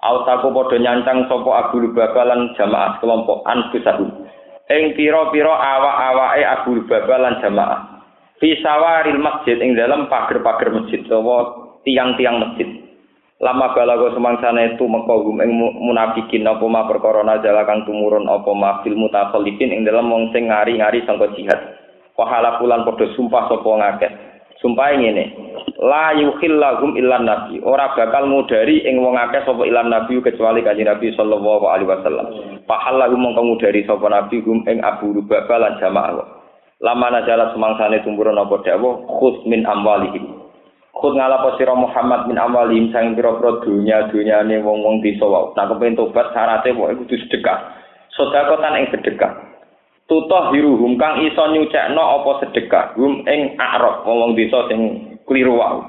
Autaku padha nyancang sapa abul baba lan jamaah kelompok anfusahu. Ing pira-pira awak-awake abul baba lan jamaah fi sawaril masjid ing dalam pager-pager masjid utawa tiang-tiang masjid. Lama balago semangsane itu mekogum ing munafikin apa ma perkara nazala kang tumurun apa ma fil mutakhallifin ing dalam wong ngari-ngari sangka jihad. Wahala pulan padha sumpah sapa ngakeh sumpah ngene la yukhillahum illan nabi. Ora bakal mudari ing wong akeh sapa ilan nabi kecuali kanjeng nabi sallallahu alaihi wasallam. Pahalahu mongko mudari sapa nabi gum ing abu rubaba lan jamaah lama nazala semangsane tumurun apa dawuh khus min amwalihim Kut ngalapo sira Muhammad bin Amalim sang pira-pira dunya dunyane wong-wong desa wae. Nah kepen tobat syaratnya pokoke kudu sedekah. Sedekah ing sedekah. Tutoh hiruhum kang iso nyucekno apa sedekah hum ing akrab wong desa sing kliru wae.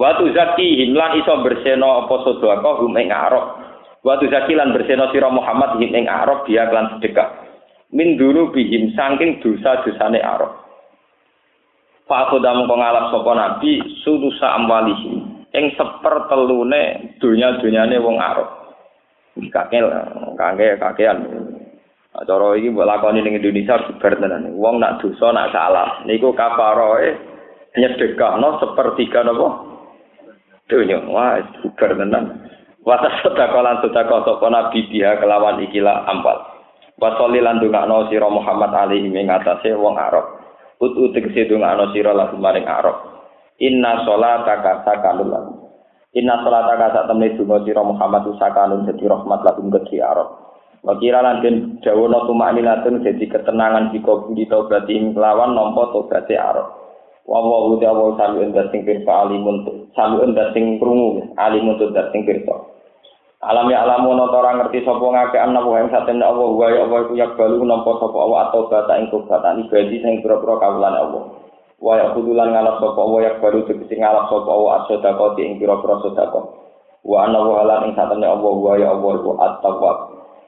Watu zaki himlan iso berseno apa sedekah hum ing akrab. Watu zaki lan berseno sira Muhammad him ing akrab dia lan sedekah. Min dulu bihim saking dosa-dosane akrab. Fakhoda mengko ngalap sapa nabi sudusa amwalihi ing sepertelune donya-donyane wong Arab. Kakek kakek kakean. Cara iki mbok lakoni ning Indonesia sebar tenan. Wong nak dosa nak salah niku kafaroe nyedekahno sepertiga napa? Dunya wah sebar tenan. Wata sedekah lan sedekah sapa nabi dia kelawan ikilah ampal. Wasoli lan dungakno sira Muhammad alaihi ing atase wong Arab. Utu tegese ana sira lagu maring Arab. Inna sholataka sakanun lagu. Inna sholataka sak temne donga sira Muhammad sakanun dadi rahmat lagu kedhi Arab. Wakira lan den dawono tumakninatun dadi ketenangan jika budi taubat ing lawan nampa tobaté Arab. Wa wa uti awal salu endas sing pirsa alimun salu endas sing krungu alimun endas sing pirsa. Alam ya alamu no ora ngerti sapa ngake ana wa ing satemene Allah wa ya Allah iku yak balu nampa sapa Allah atau bata ing kubatan ibadi sing pira-pira kawulan Allah. Wa ya kudulan ngalap sapa Allah yak balu tegese ngalap sapa Allah as-sedekah ing pira-pira sedekah. Wa ana wa halan ing satemene Allah wa ya Allah iku at-tawwab.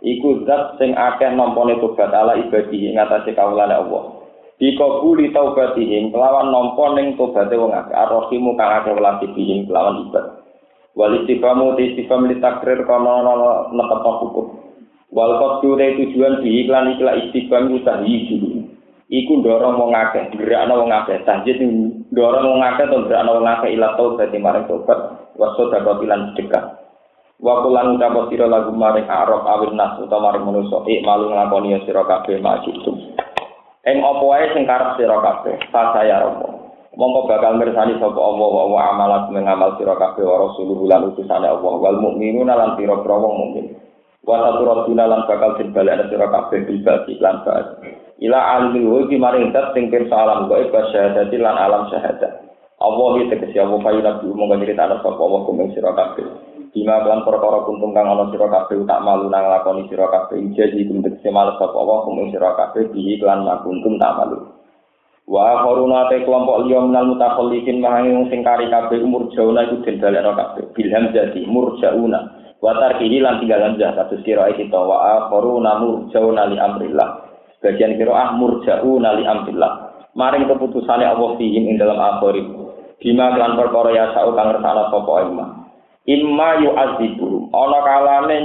Iku zat sing akeh nampane tobat ala ibadi ing atase kawulan Allah. Dikabuli taubatihim kelawan nampa ning tobaté wong akeh. Ar-Rahimu kang akeh welas kelawan ibadah. Wal istifamu ti istifam li takrir kono nekep hukum. Wal te tujuan di iklan iklan istifam ku tahyi dulu. Iku dorong wong akeh, gerakno wong akeh. Tahjid dorong wong akeh to gerakno wong akeh ila tau dadi maring tobat. Waso dapat ilan sedekah. Wa kulan ucap sira lagu maring arab awil nas utawa maring manusa ik malu nglakoni sira kabeh majitum. Ing apa wae sing karep sira kabeh, saya romo. Mongko bakal mirsani sapa Allah wa wa amalat mengamal sira kabeh wa rasuluhu lan utusane Allah. Wal mukminuna lan pira-pira wong mukmin. Wa saturatuna lan bakal dibalekne sira kabeh bil bati lan ba'd. Ila alimul wajhi maring zat sing pirsa alam gaib syahadati lan alam syahadat. Allah iki tegese Allah payu nabi mongko nyritani sapa Allah kumeng sira kabeh. Bima kelan perkara kuntung kang ana sira kabeh tak malu nang lakoni sira kabeh. Jadi kuntung males sapa Allah kumeng sira kabeh bihi kelan makuntum tak malu Wa koruna te kelompok liya minal mutakhallifin mahangi wong sing kari kabeh umur jauna iku den balekno kabeh. Bilham jadi murjauna. Wa tarkihi lan tinggal hamzah kados kira kita wa koruna murjauna li amrillah. Sebagian kira ah murjauna li amrillah. Maring keputusane Allah fihim ing dalam akhir. Bima kelan perkara ya sa'u kang ngersana sapa imma. Imma yu'adzibu. Ana kalane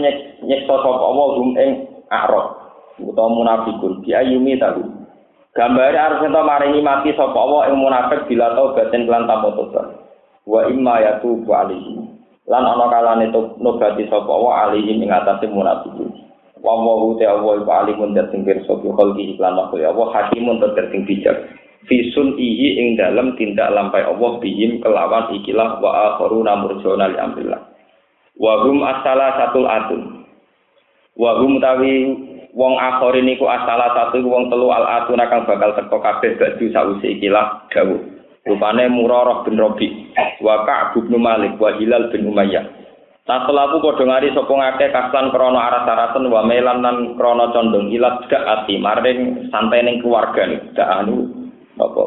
nyeksa sapa Allah hum ing akrab utawa munafikun bi ayumi tahu. Gambare harus ento maringi mati sapa Allah ing munafik bila batin kelan tanpa tobat. Wa imma yatubu alaihi. Lan ana kalane nobati sapa Allah alaihi ing atase munafik. Wa wa te Allah iku alimun dat sing pirsa bi khalqi iklan makhluk Allah hakimun tur sing bijak. Fi ihi ing dalam tindak lampai Allah bihim kelawan ikilah wa akharuna murjona li amrillah. Wa hum asala satul atun. Wa hum tawi wong akhir niku asala satu wong telu al atuna kang bakal teko kabeh badu sause ikilah dawuh. Rupane murarah bin robi wa ka'b malik wa hilal bin umayyah. Taselaku padha ngari sapa ngake kaslan krana aras-arasen wa melan lan krana condong ilat dak ati maring santai ning keluarga dak anu apa?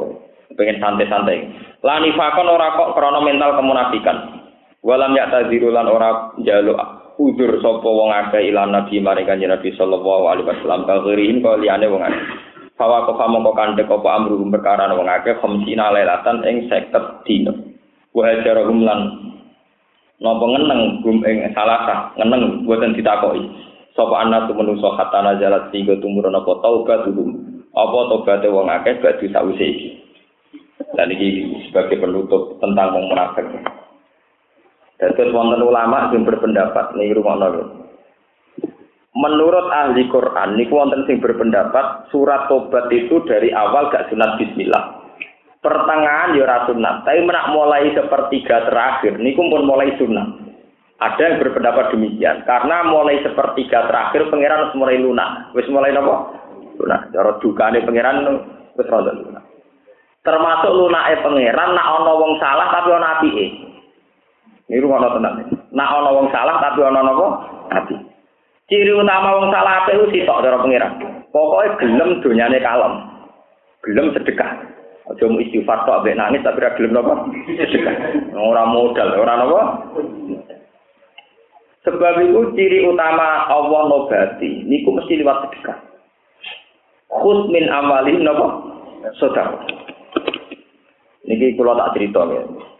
Pengen santai-santai. Lani fakon ora kok krana mental kemunafikan. Walam ya taziru lan ora njaluk udur sapa wong akeh ilan nabi maring kanjeng Nabi sallallahu alaihi wasallam kagirihin kok liyane wong akeh Fawa kok mongko kandhek apa amru perkara wong akeh khamsina lailatan ing 50 dina. Wa hajarahum lan napa ngeneng gum ing salah ngeneng boten ditakoki. Sapa anak tu menungso kata nazalat sehingga tumurun apa taubat dulu. Apa tobaté wong akeh badu sause iki. Dan ini sebagai penutup tentang wong munafik. Terus wonten ulama sing berpendapat nih rumah Menurut ahli Quran, niku wonten sing berpendapat surat tobat itu dari awal gak sunat Bismillah. Pertengahan ya ora sunat, tapi menak mulai sepertiga terakhir niku pun mulai sunat. Ada yang berpendapat demikian karena mulai sepertiga terakhir pangeran harus mulai lunak. Wis mulai nopo? Lunak. Cara dukane pangeran wis rada lunak. Termasuk lunake pangeran nak ana wong salah tapi ana apike. Ini rumah tenang. Nak ono wong salah tapi ono nopo hati. Ciri utama wong salah apa itu sitok cara pengiran. Pokoknya gelem dunyane kalem. Gelem sedekah. Aja mau istighfar tok ambek nangis tapi ora gelem nopo sedekah. Ora modal, ora nopo. Sebab itu ciri utama Allah nobati niku mesti lewat sedekah. Khus min amalin nopo? Saudara. Niki kula tak cerita ya.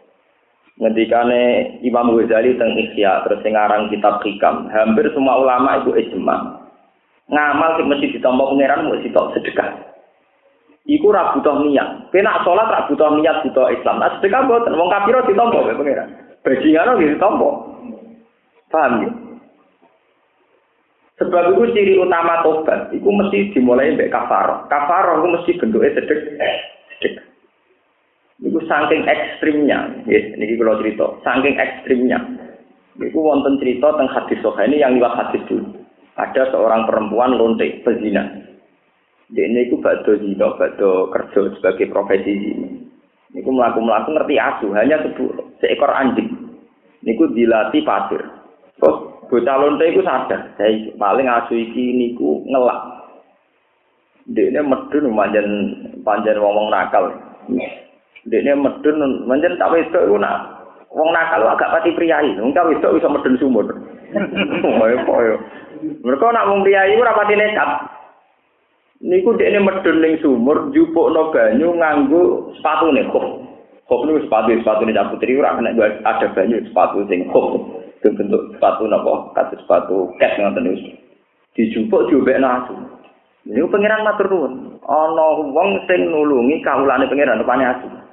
Ngendikane Imam Ghazali teng Ihya terus sing kitab Hikam. Hampir semua ulama itu ijma. Ngamal sing mesti ditampa pangeran mesti tok sedekah. Iku ra butuh niat. Kena salat ra butuh niat butuh Islam. Nah sedekah boten wong kafir ditampa karo pangeran. Bajingan nggih ditampa paham ya? Sebab itu ciri utama tobat, itu mesti dimulai dari kafar. Kafar itu mesti bentuknya sedek, sedek. Iku saking ekstrimnya, ya, ini kalau cerita, saking ekstrimnya. Iku wonten cerita tentang hadis ini yang lewat hadis dulu. Ada seorang perempuan lontek pezina. Dia ini iku bado zina, bado kerja sebagai profesi ini. Niku melaku melaku ngerti asu, hanya sebu, seekor anjing. Niku dilatih pasir. Terus bocah lontek iku sadar, saya paling asu iki niku ngelak. Dia ini medun panjen panjen ngomong nakal. Dekne medun menjen tak wedok iku nak wong nakal agak pati priayi. Wong tak wedok iso medun sumur. Koyo koyo. Mereka nak wong priayi ora pati nekat. Niku dekne medun ning sumur jupukno banyu nganggo sepatune kok. Hop itu sepatu sepatu ini putri ora kena ada banyak sepatu sing hop bentuk sepatu napa kados sepatu cat ngoten niku. Dijupuk diobek nasu. Ini pangeran matur nuwun. Ana wong sing nulungi kawulane pangeran rupane asu.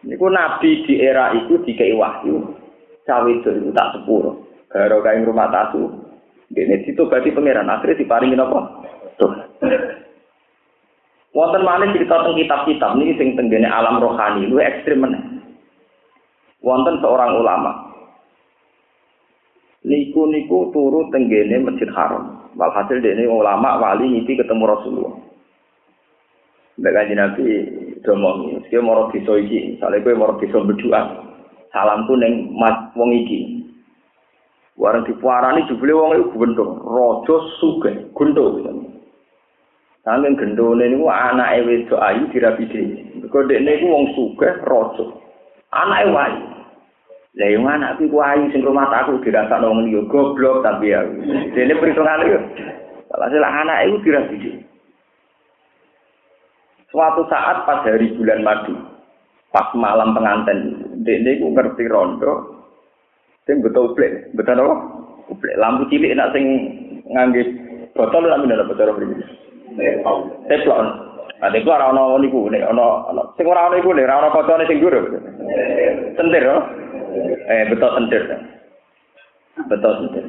Niku nabi di era itu dikei wahyu. Cawe itu tak sepuro. Karo kain rumah tasu. Dene ditobati pangeran akhirnya diparingi napa? Tuh. Wonten malih cerita tentang kitab-kitab niki sing tenggene alam rohani luwih ekstrem meneh. Wonten seorang ulama. Niku niku turu tenggene Masjid Haram. Walhasil dene ulama wali ngipi ketemu Rasulullah. Kanjeng Nabi domong, iki moro desa iki, misale kowe moro desa berdoa. Salamku ning wong iki. Warang dipuarani jebule wong iku gendong, raja sugih, gendong. Saking gendone niku anake wedok ayu dirabi dhewe. Mergo dekne iku wong sugih raja. Anake wayu. Lah yo anakku ku ayu sing rumah aku dirasakno wong liya goblok tapi ya. Dene perhitungan yo. Alhasil anake iku dirabi dhewe. Suatu saat pas hari bulan madu, pas malam pengantin, dekne iku ngerti rondo. Sing betul plek, betul apa? Plek lampu cilik nak sing ngangge botol lampu ndak botol mriki. Teplon. Ade ku ora ana niku nek ana sing ora ana iku nek ora ana kocone sing dhuwur. Sentir oh. Eh betul sentir. Betul sentir.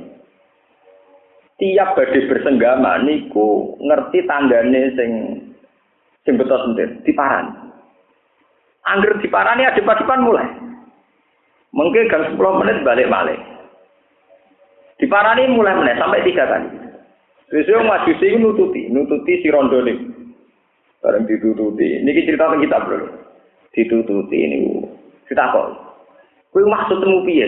Tiap badhe bersenggama niku ngerti tandane sing sing betul sentir, diparani. Angger diparani adep-adepan mulai. Mungkin gang 10 menit balik balik. Diparani mulai menit sampai tiga kali. Sesuai majusi nututi, nututi si rondo ini. Bareng ditututi. Ini cerita kita bro. Ditututi ini. Kita kok. Kue maksud temu piye?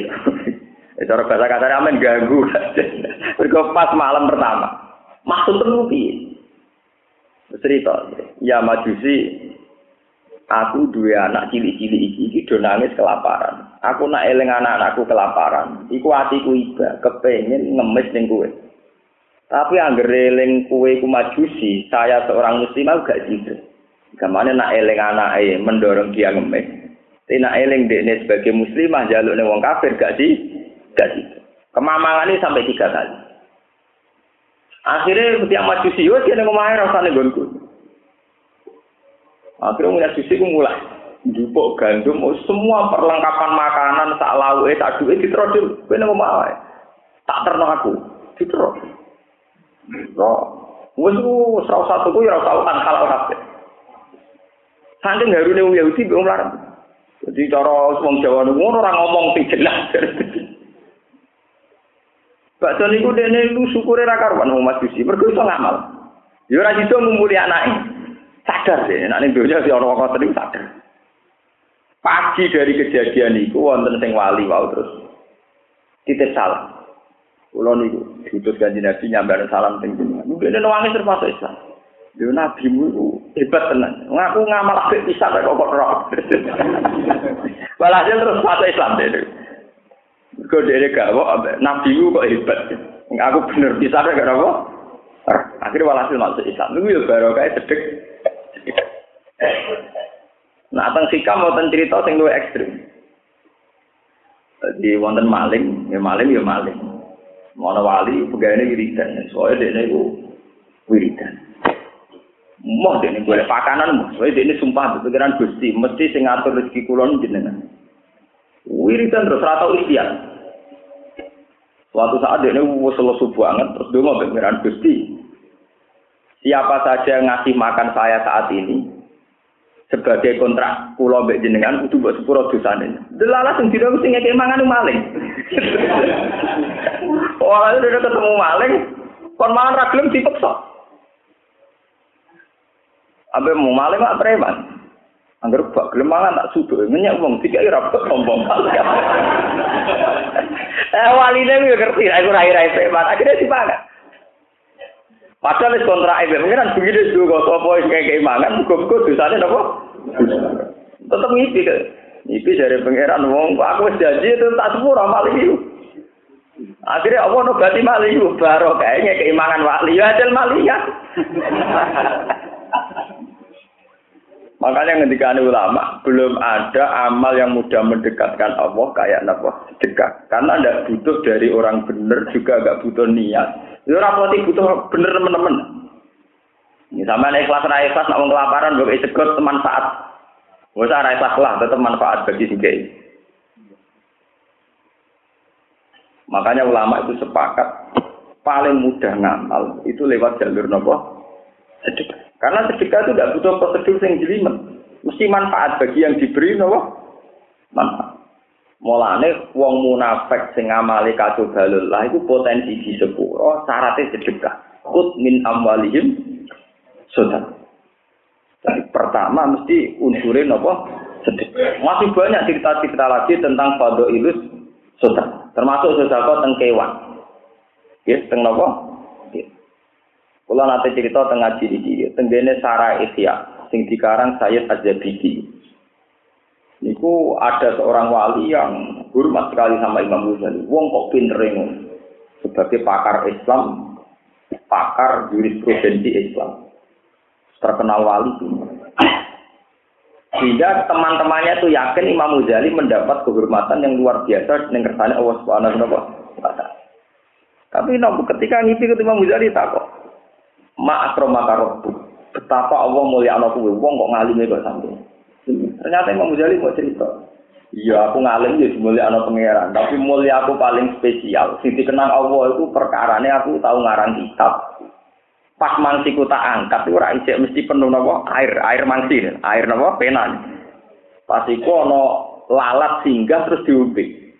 Eh, cara bahasa kasar amen ganggu. Mergo pas malam pertama. Maksud temu piye? Cerita. Ya majusi. Aku dua anak cilik-cilik iki iki do nangis kelaparan. Aku nak eling anak-anakku kelaparan. Iku atiku iba, kepengin ngemis ning kowe. Tapi angger eling kue ku majusi, saya seorang muslim aku gak gitu. Gamane nak eling anake mendorong dia ngemis. Tapi nak eling dekne sebagai muslimah jaluk ning wong kafir gak sih? Gak sih. Kemamangannya sampai tiga kali. Akhirnya ketika majusi, yo dia neng omahe rasane gonku. Akhirnya mulai majusi ku mulai jupuk gandum, oh, semua perlengkapan makanan sak lauke sak duwe diterus kowe nang omahe. Tak terno aku, diterus. Kok wis wis ora usah tuku ya ora usah utang halal kabeh. Saking wong Yahudi wong Arab. Jadi cara wong Jawa niku ora ngomong sing jelas. Bakso niku dene lu syukure ra karuan Mas Yusi, mergo iso ngamal. Ya ora iso ngumpuli anake. Sadar deh, nek ning donya si ana wong ngoten sadar. Pagi dari kejadian itu wonten sing wali wau terus titip salam. Kulo niku diutus kanjeng Nabi nyambar salam teng jenengan. Mungkin ana nangis termasuk Islam. Yo nabimu iku hebat tenan. Ngaku ngamal apik pisan kok kok roh. Walhasil terus masuk Islam deh. Dhewe gak kok nabimu kok hebat. Aku bener bisa gak apa? Akhirnya walhasil masuk Islam. Niku yo barokah cedek. Nah, teng sikam wonten cerita sing luwih ekstrim. Jadi wonten maling, ya maling ya maling. Mana wali pegawainya wiridan, soalnya dia itu wiridan. Dia ini boleh pakanan, soalnya dia ini sumpah pikiran gusti, mesti sing ngatur rezeki kulon jenengan. Wiridan terus rata ikhtiar. Suatu saat dia ini subuh banget, terus dia mau pikiran gusti. Siapa saja yang ngasih makan saya saat ini, sebagai kontrak pulau mbek jenengan kudu mbok sepuro dosane. Delalah sing dina sing ngekek mangan maling. Ora udah ketemu maling, kon mangan ra gelem dipeksa. Abe mau maling mak preman. Angger bak gelem mangan tak suduk, nyenyak wong tiga ira kok sombong. Eh waline yo ngerti, aku rai-rai preman, akhirnya dipangan. Padahal wis kontrak mungkin kan begini juga sopo kayak kayak mangan, muga-muga dosane napa? Tetep ngipi ke. Ngipi dari pangeran wong, aku wis janji itu tak sepuro malih itu. Akhirnya Allah nobati malih itu, baru kayaknya keimangan wali, ya ajal malih ya. Makanya ketika ulama belum ada amal yang mudah mendekatkan Allah kayak apa sedekah. Karena tidak butuh dari orang benar juga nggak butuh niat. Itu orang butuh bener teman-teman. Ini sama ikhlas raya ikhlas nak kelaparan gue ikut manfaat. Gak usah raya ikhlas lah, tetap manfaat bagi si Makanya ulama itu sepakat paling mudah ngamal itu lewat jalur nopo sedekah. Karena sedekah itu tidak butuh prosedur yang jelimet. Mesti manfaat bagi yang diberi nopo manfaat. Mulane wong munafik sing ngamali kado balullah itu potensi di sepuro syaratnya sedekah. Kut min amwalihim sudah. Jadi pertama mesti unsurin apa? Sedekah. Masih banyak cerita-cerita lagi tentang fado ilus sudah. Termasuk sedekah teng kewan. Ya, teng napa? Kula nate cerita teng ngaji iki, teng dene Sarah Ihya sing dikarang Sayyid Az-Zabidi. Niku ada seorang wali yang hormat sekali sama Imam Ghazali. Wong kok pinter sebagai pakar Islam, pakar jurisprudensi Islam. Terkenal wali. Sehingga teman-temannya itu yakin Imam Ghazali mendapat kehormatan yang luar biasa dengan kersane Allah Subhanahu wa taala. Tapi nopo ketika ngipi ke Imam Ghazali tak kok. Ma akromaka Betapa Allah mulia anak wong kok ngalime kok sampai. Ternyata Imam Ghazali mau cerita. Iya, aku ngalim ya mulia anak pangeran, tapi mulia aku paling spesial. Sing dikenang Allah itu perkarane aku tahu ngarang kitab. Pas mangsiku tak angkat ora isik mesti penuh napa air, air mangsi, air napa pena. Pas iku ana lalat singgah terus diumpi.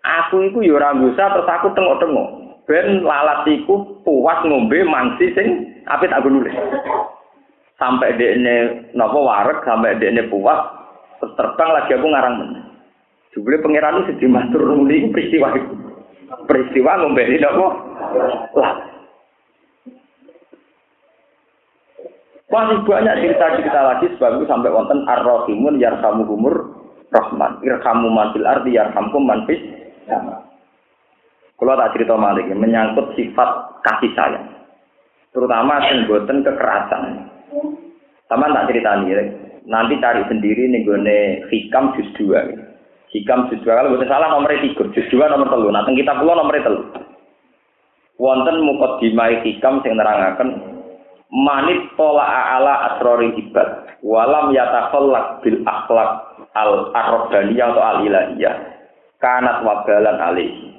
Aku iku ya ora terus aku tengok-tengok. Ben lalat iku puas ngombe mangsi sing apit aku nulis. sampai ini nopo warak sampai ini puas terbang lagi aku ngarang men jubli pangeran sedih matur nuli peristiwa peristiwa ngombeni nopo lah. Masih banyak cerita-cerita lagi sebab itu sampai wonten ar-rahimun yarhamu humur rahman. Irhamu manfil ardi yarhamkum manfis kalau tak cerita malik menyangkut sifat kasih sayang terutama sing kekerasan sama tak cerita nih, nanti cari sendiri nih gue hikam juz dua. Hikam juz dua kalau bukan salah nomor tiga, juz dua nomor telu. Nanti kita pulau nomor telu. Wonten mukot dimai hikam sing nerangaken manit pola ala asrori hibat walam yatakhallaq bil akhlak al arrobaniyah atau al ilahiyah kanat wabalan alih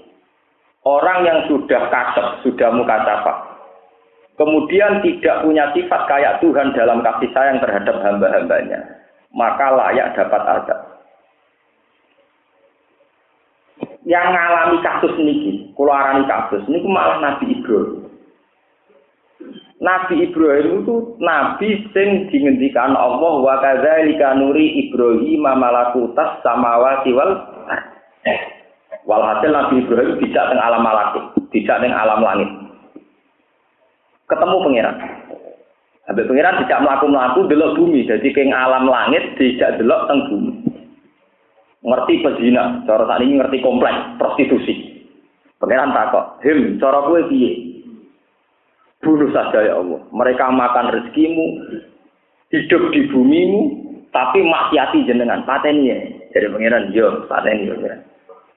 orang yang sudah kasep sudah muka capak kemudian tidak punya sifat kayak Tuhan dalam kasih sayang terhadap hamba-hambanya, maka layak dapat azab. Yang mengalami kasus niki, keluaran kasus ini malah Nabi Ibrahim. Nabi Ibrahim itu nabi sing dingendikan Allah wa kadzalika nuri Ibrahim malakutas samawati wal Walhasil Nabi Ibrahim tidak teng alam malakut, tidak teng alam langit ketemu pangeran. Habis pangeran tidak melaku-melaku delok bumi, jadi keng alam langit tidak delok teng bumi. Ngerti pezina, cara saat ini ngerti kompleks prostitusi. Pangeran takut, him, cara gue piye? Bunuh saja ya Allah. Mereka makan rezekimu, hidup di bumimu, tapi maksiati jenengan. Pateni ya. Jadi pangeran, yo, pateni ya.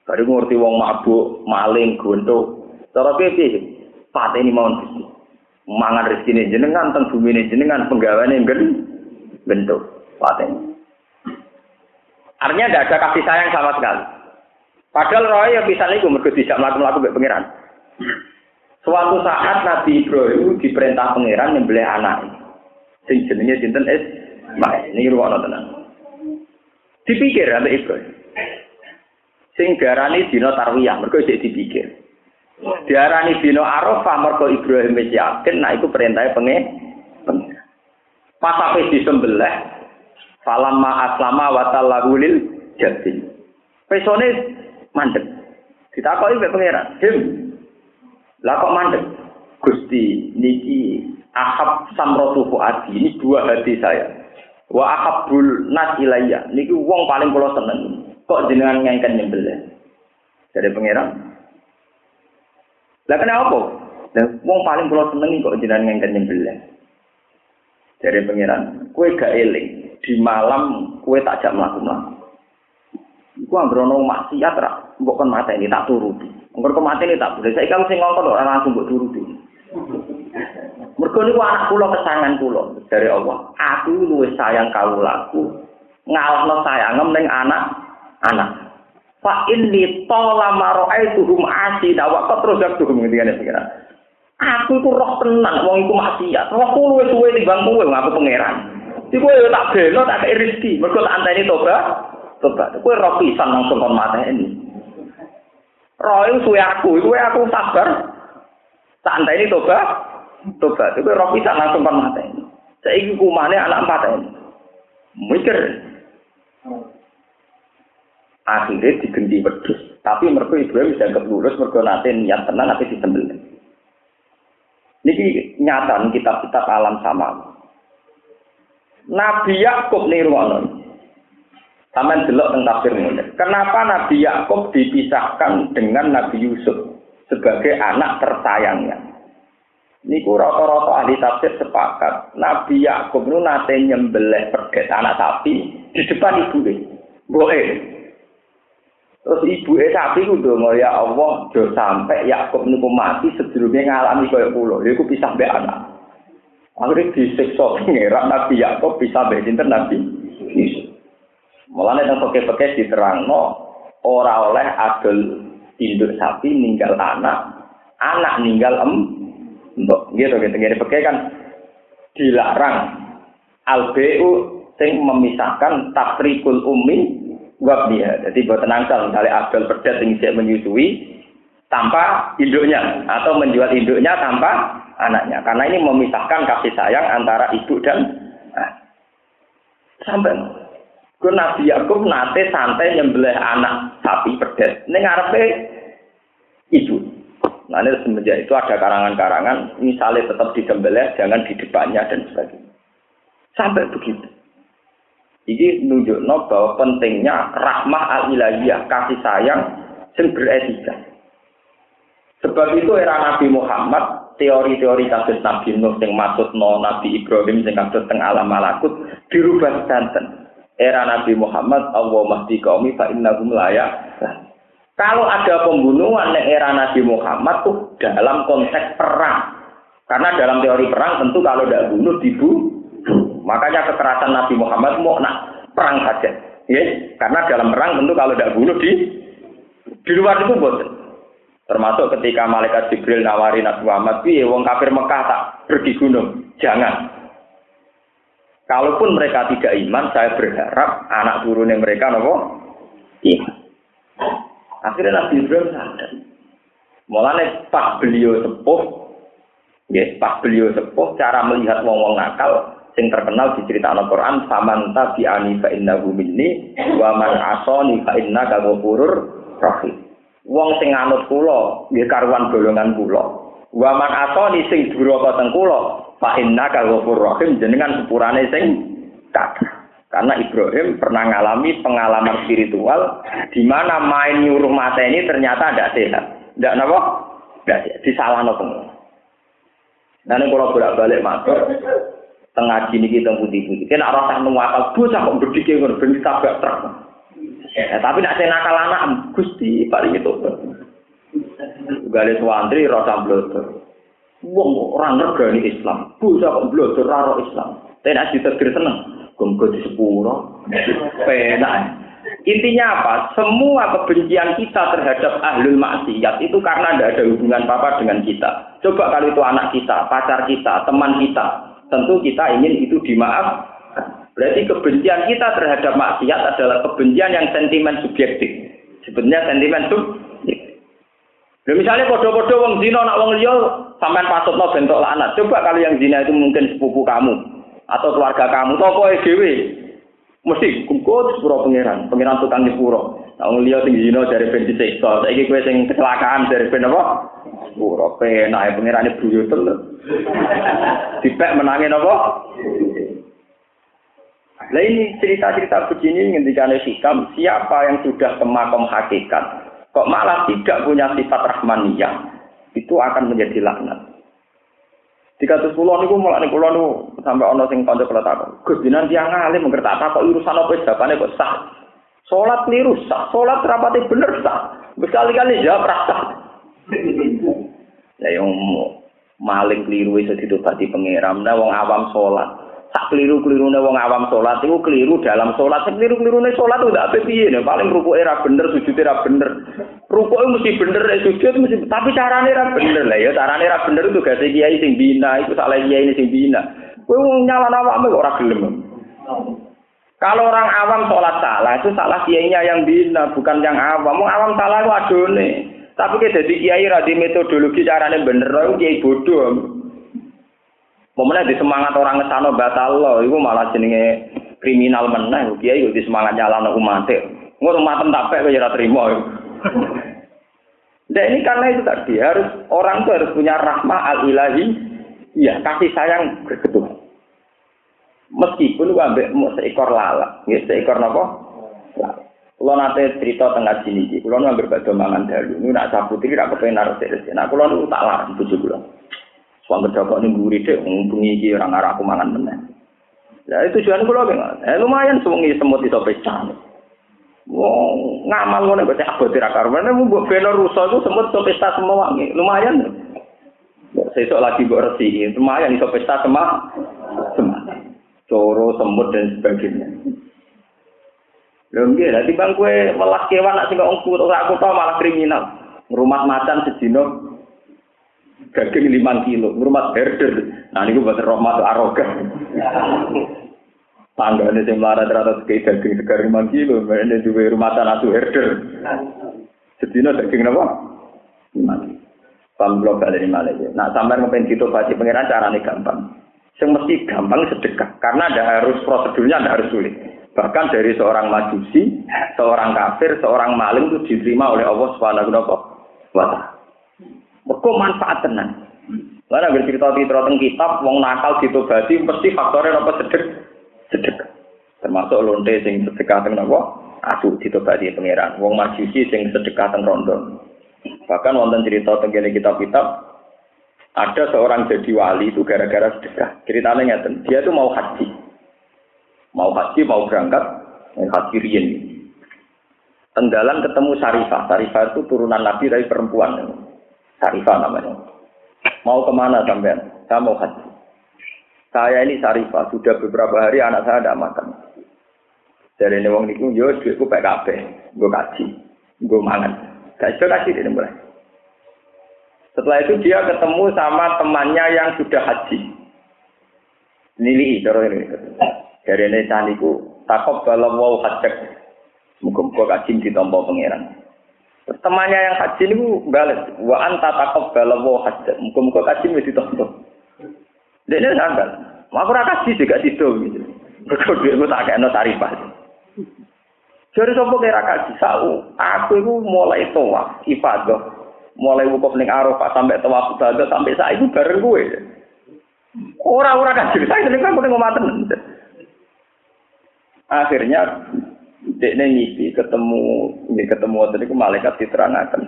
Baru ngerti wong mabuk, maling, gontok. Cara piye? Pateni mau mangan rezeki jenengan teng ini jenengan penggawaannya gen bentuk paten artinya tidak ada kasih sayang sama sekali. Padahal roh yang bisa nih mereka tidak melakukan melakukan pangeran. Suatu saat Nabi Ibrahim diperintah pangeran beli anak sing jenenge sinten es baik ini ruang tenang dipikir ada Ibrahim sing garani dino tarwiyah mereka dipikir Diarani dino Arafah mergo Ibrahim wis yakin nah iku perintahnya pengen. Pas ape disembelih falamma aslama wa tallahu lil jati. Pesone mandek. Ditakoki mek pangeran, "Dim, lah kok mandek?" Gusti, niki ahab samrotu fuadi, ini dua hati saya. Wa ahabul nas ilayya, niki wong paling kula seneng. Kok jenengan ngengken nyembelih? Jadi pangeran, lah kenapa? Lah wong paling kula seneng kok jenengan ngengken nyembelih. Dari pangeran, kue gak eling. di malam kue tak jam melaku-melaku. Iku anggrono maksiat ra, mbok kon ini tak turuti. Kok mati ini tak boleh. Saya kamu sing ngongkon ora langsung mbok turuti. Mergo niku anak kula kesangan kula dari Allah. Aku luwih sayang kawulaku ngalahno sayangem ning anak anak. Fa inni tola maro'aituhum asida wa qatruzak tuhum ngendikane pengiran. Aku iku roh tenan wong iku maksiat. Rohku luwih suwe timbang kowe aku pangeran. Iku yo tak belo tak kei rezeki. Mergo tak anteni tobat. Tobat. Kowe roh pisan langsung kon mateni. Roh iku suwe aku, iku aku sabar. Tak anteni tobat. tobat itu roh bisa langsung kon mateni. Saiki kumane anak empat ini. Mikir. Akhirnya digenti wedhus. Tapi mergo Ibrahim bisa lulus mergo nate niat tenan tapi disembelih. Niki nyata kitab-kitab alam sama. Nabi Yakub nih ruang Sampai delok tentang tafsir Kenapa Nabi Yakub dipisahkan dengan Nabi Yusuf sebagai anak tersayangnya? Niku rata-rata ahli tafsir sepakat. Nabi Yakub nu nate nyembelih perget anak sapi di depan ibu. Boe. Terus ibu e sapi ku ndonga ya Allah, do sampai Yakub niku mati sedurunge ngalami kaya kula. Iku pisah mbek anak. Akhirnya disiksa pengeran Nabi Yakub bisa mbek sinten Nabi Yusuf. Mulane nang peke-peke diterangno ora oleh adol induk sapi ninggal anak, anak ninggal em untuk gitu gitu gini pakai kan dilarang albu sing memisahkan takrikul umi dia. Jadi buat tenangsal misalnya abdul pedet yang bisa menyusui tanpa induknya atau menjual induknya tanpa anaknya. Karena ini memisahkan kasih sayang antara ibu dan nah, sampai. Ke Nabi Yakub nate santai nyembelih anak sapi pedet ini ngarepe ibu. Nah, ini semenjak itu ada karangan-karangan, misalnya tetap di dembelnya, jangan di depannya dan sebagainya. Sampai begitu. Ini nunjukno bahwa pentingnya rahmah al-ilahiyah, kasih sayang yang beretika. Sebab itu era Nabi Muhammad, teori-teori kasus Nabi Nuh yang maksud no Nabi Ibrahim yang kasus teng alam malakut dirubah santen. Era Nabi Muhammad, Allah mahdi kaumi fa innahum layak. Kalau ada pembunuhan di era Nabi Muhammad tuh dalam konteks perang. Karena dalam teori perang tentu kalau tidak bunuh dibunuh. Makanya kekerasan Nabi Muhammad mau nak perang saja. Ya, karena dalam perang tentu kalau tidak bunuh di di luar itu boten. Termasuk ketika malaikat Jibril nawari Nabi Muhammad, "Piye wong kafir Mekah tak pergi gunung?" Jangan. Kalaupun mereka tidak iman, saya berharap anak turunnya mereka nopo iman. Akhirnya Nabi Ibrahim sadar. Mulane pas beliau sepuh, ya pas beliau sepuh, cara melihat wong wong nakal, sing terkenal di cerita Al Quran, saman tabi ani fa innahu minni, wa man asoni fa inna ghafurur rahim. Wong sing anut kula, nggih karuan golongan kula. Wa man asoni sing duraka teng kula, fa inna ghafurur rahim jenengan sepurane sing kathah. Karena Ibrahim pernah mengalami pengalaman spiritual di mana main nyuruh mata ini ternyata tidak sehat. Tidak apa? Tidak sehat. Disalah no Nah ini kalau bolak balik masuk tengah gini kita putih putih. Kita rasa nuwakal bocah kok berdiri ngono ben tabrak truk. Ya, tapi nak saya nakal anak gusti paling itu. Gale suwantri rasa blotor. Wong orang regani Islam, bocah kok blotor raro Islam. Tapi nak ditegur seneng. Gonggo di sepuro. Penak. Intinya apa? Semua kebencian kita terhadap ahlul maksiat itu karena tidak ada hubungan apa dengan kita. Coba kalau itu anak kita, pacar kita, teman kita, tentu kita ingin itu dimaaf. Berarti kebencian kita terhadap maksiat adalah kebencian yang sentimen subjektif. Sebenarnya sentimen subjektif. Nah, misalnya podo-podo wong zina nak wong liya sampean patutno bentuk laknat. Coba kalau yang zina itu mungkin sepupu kamu, atau keluarga kamu toko dhewe mesti kumpul sepuro pangeran. Pangeran tukang di puro nah ngeliat sing zino dari ben disiksa. Saiki kowe sing kecelakaan dari ben apa? Puro penak pangeran buyut telur dipek menangin apa? Nah ini cerita-cerita begini ketika hikam siapa yang sudah ke makom hakikat kok malah tidak punya sifat rahmaniyah itu akan menjadi laknat. Dikatus kula niku mulane kula niku sampe ana sing kanca kula takon. Gus dinan tiyang alim mengker tak takok urusan apa jawabane kok sah. Salat keliru sah, salat rapate bener sah. Berkali-kali jawab rasa. Lah yang maling keliru iso ditobati pangeran. Nah wong awam salat. Sak keliru-kelirune wong awam salat iku keliru dalam salat. Sing keliru-kelirune salat udah apa piye? Paling rukuke ra bener, sujude ra bener. Rukuke mesti bener, sujud mesti tapi carane ra bener. Lah ya carane ra bener itu gak kiai sing bina, iku salah kiai sing bina. Kowe wong nyalana awakmu kok ora gelem. Kalau orang awam sholat salah, itu salah kiainya yang bina, bukan yang awam. Mau awam salah itu adone. Tapi kita jadi kiai radi metodologi caranya bener, itu kiai bodoh. Momennya di semangat orang ngesano batal loh, itu malah jenenge kriminal meneh. Kiai itu di semangat nyala umat. Nggak umat tak kok ya terima. Nah ini karena itu tadi harus orang itu harus punya rahmah al ilahi, ya kasih sayang berketuhan. Meskipun gua ambek seekor lalat, ya seekor nopo. Kulo nate cerita tengah sini iki, kulo ambek badhe mangan dalu. Nu nak sapu iki rak kepen naruh sik Nah kulo nu tak larang bojo kulo. Suami berdapat ning mburi dhek bengi iki ora ngarah aku mangan meneh. Lah itu tujuan kulo ben. Eh lumayan sewengi semut iso pecah. Wong ngamal ngono kok abot ora karuan. Nek mbok beno rusa iku semut iso pesta semua. Lumayan. Sesuk lagi mbok resi, lumayan iso pesta semua. Coro, semut dan sebagainya. Lho nggih, lah timbang kowe welas kewan nak sing kok ora aku tau malah kriminal. Ngrumat macan sedina daging 5 kilo, ngrumat herder. Nah niku buat rahmat arogan. Tanggane sing melarat rata kayak daging segar 5 kilo, ini duwe rumatan atu herder. Sedina daging napa? 5 kilo. Pamblok dari Malaysia. Nah, sampai ngepen gitu pasti pengiran caranya gampang. Yang mesti gampang sedekah karena ada harus prosedurnya ada harus sulit. Bahkan dari seorang majusi, seorang kafir, seorang maling itu diterima oleh Allah Subhanahu wa taala. Kok manfaat tenan. Karena bercerita di teng kitab, wong nakal ditobati mesti faktornya apa sedek sedekah. Termasuk lonte sing sedekah teng napa? Asu ditobati pangeran. Wong majusi sing sedekah teng rondo. Bahkan wonten cerita teng kitab-kitab ada seorang jadi wali itu gara-gara sedekah. Ceritanya ngeten, dia itu mau haji. Mau haji, mau berangkat, haji rien. Tenggalan ketemu Sarifah. Sarifah itu turunan Nabi dari perempuan. Sarifah namanya. Mau ke mana sampean? Saya mau haji. Saya ini Sarifah, sudah beberapa hari anak saya tidak makan. Dari ini wong niku yo duitku PKB, gue kaji, gue mangan. Gak iso kasih ini mulai. Setelah itu dia ketemu sama temannya yang sudah haji. Nili, cara ini. Dari ini caniku, takut kalau mau hajek. Muka-muka di tombol pangeran. Temannya yang haji ini balik. Wa anta takut mau hajek. Muka-muka kaji di tombol. Dia ini sanggal. Aku raka kaji juga situ. Gitu. Berkode aku tak kena tarifah. Jadi sopo kira kaji sau. Aku itu mulai toa ibadah mulai wukuf ning Arafah sampai tawaf ibadah sampai saat itu bareng gue. Orang-orang kan cerita ini kan gue ngomaten. Akhirnya dek ngipi ketemu ketemu tadi ke malaikat diterangkan.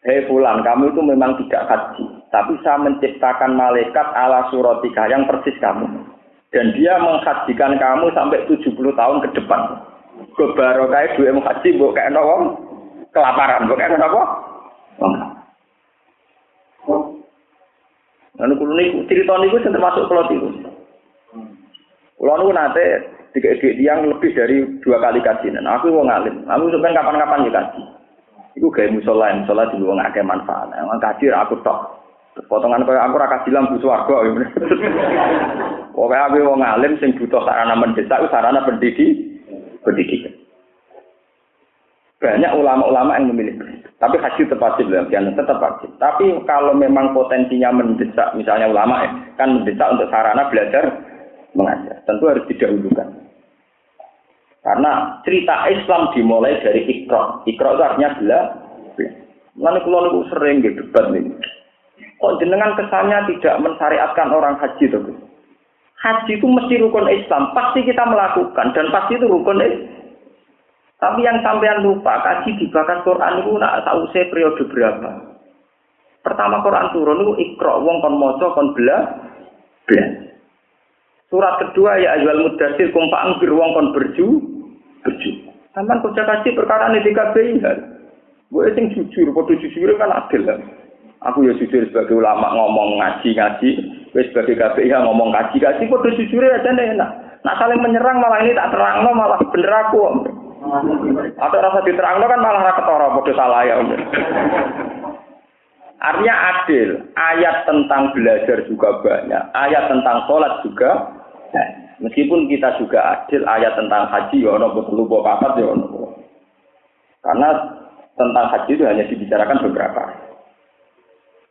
Hei Fulan, kamu itu memang tidak haji, tapi saya menciptakan malaikat ala suratika yang persis kamu. Dan dia menghajikan kamu sampai 70 tahun ke depan. Kebarokai dua haji, bukan kayak nawang kelaparan. Bukan apa? Lalu kulo niku cerita niku termasuk plot itu. Kulo niku nate tiga yang lebih dari dua kali kajian. Aku mau ngalim. Aku sebenarnya kapan-kapan ya kaji. Iku gaya musola, musola di luar ngake manfaat. Emang kaji aku tok. Potongan kaya aku raka silam bu swarga. Pokoknya aku mau ngalim sing butuh sarana mendesak, sarana pendidik, pendidikan. Banyak ulama-ulama yang memilih Tapi haji tetap wajib, jangan tetap wajib. Tapi kalau memang potensinya mendesak, misalnya ulama ya, kan mendesak untuk sarana belajar mengajar. Tentu harus didahulukan. Karena cerita Islam dimulai dari ikro. Ikro itu artinya bela. Lalu kalau sering gitu debat nih. Kok jenengan kesannya tidak mensyariatkan orang haji tuh? Haji itu mesti rukun Islam. Pasti kita melakukan dan pasti itu rukun Islam. Tapi yang sampean lupa, kaji di Quran itu nak tahu saya periode berapa. Pertama Quran turun itu ikro wong kon maca kon bela bela. Surat kedua ya ayyuhal mudassir kum fa'angfir wong kon berju berju. Sampeyan kerja kasih perkara ini KBI kan. Gue sing jujur, padha jujur kan adil kan. Aku ya jujur sebagai ulama ngomong ngaji-ngaji, wis sebagai KBI ya ngomong ngaji-ngaji padha jujur aja enak. Nah saling menyerang malah ini tak terang malah bener aku. Atau rasa diterang kan malah ra ketara padha salah ya. Artinya adil. Ayat tentang belajar juga banyak. Ayat tentang sholat juga Meskipun kita juga adil, ayat tentang haji, ya ono betul bapak ya ono. Karena tentang haji itu hanya dibicarakan beberapa.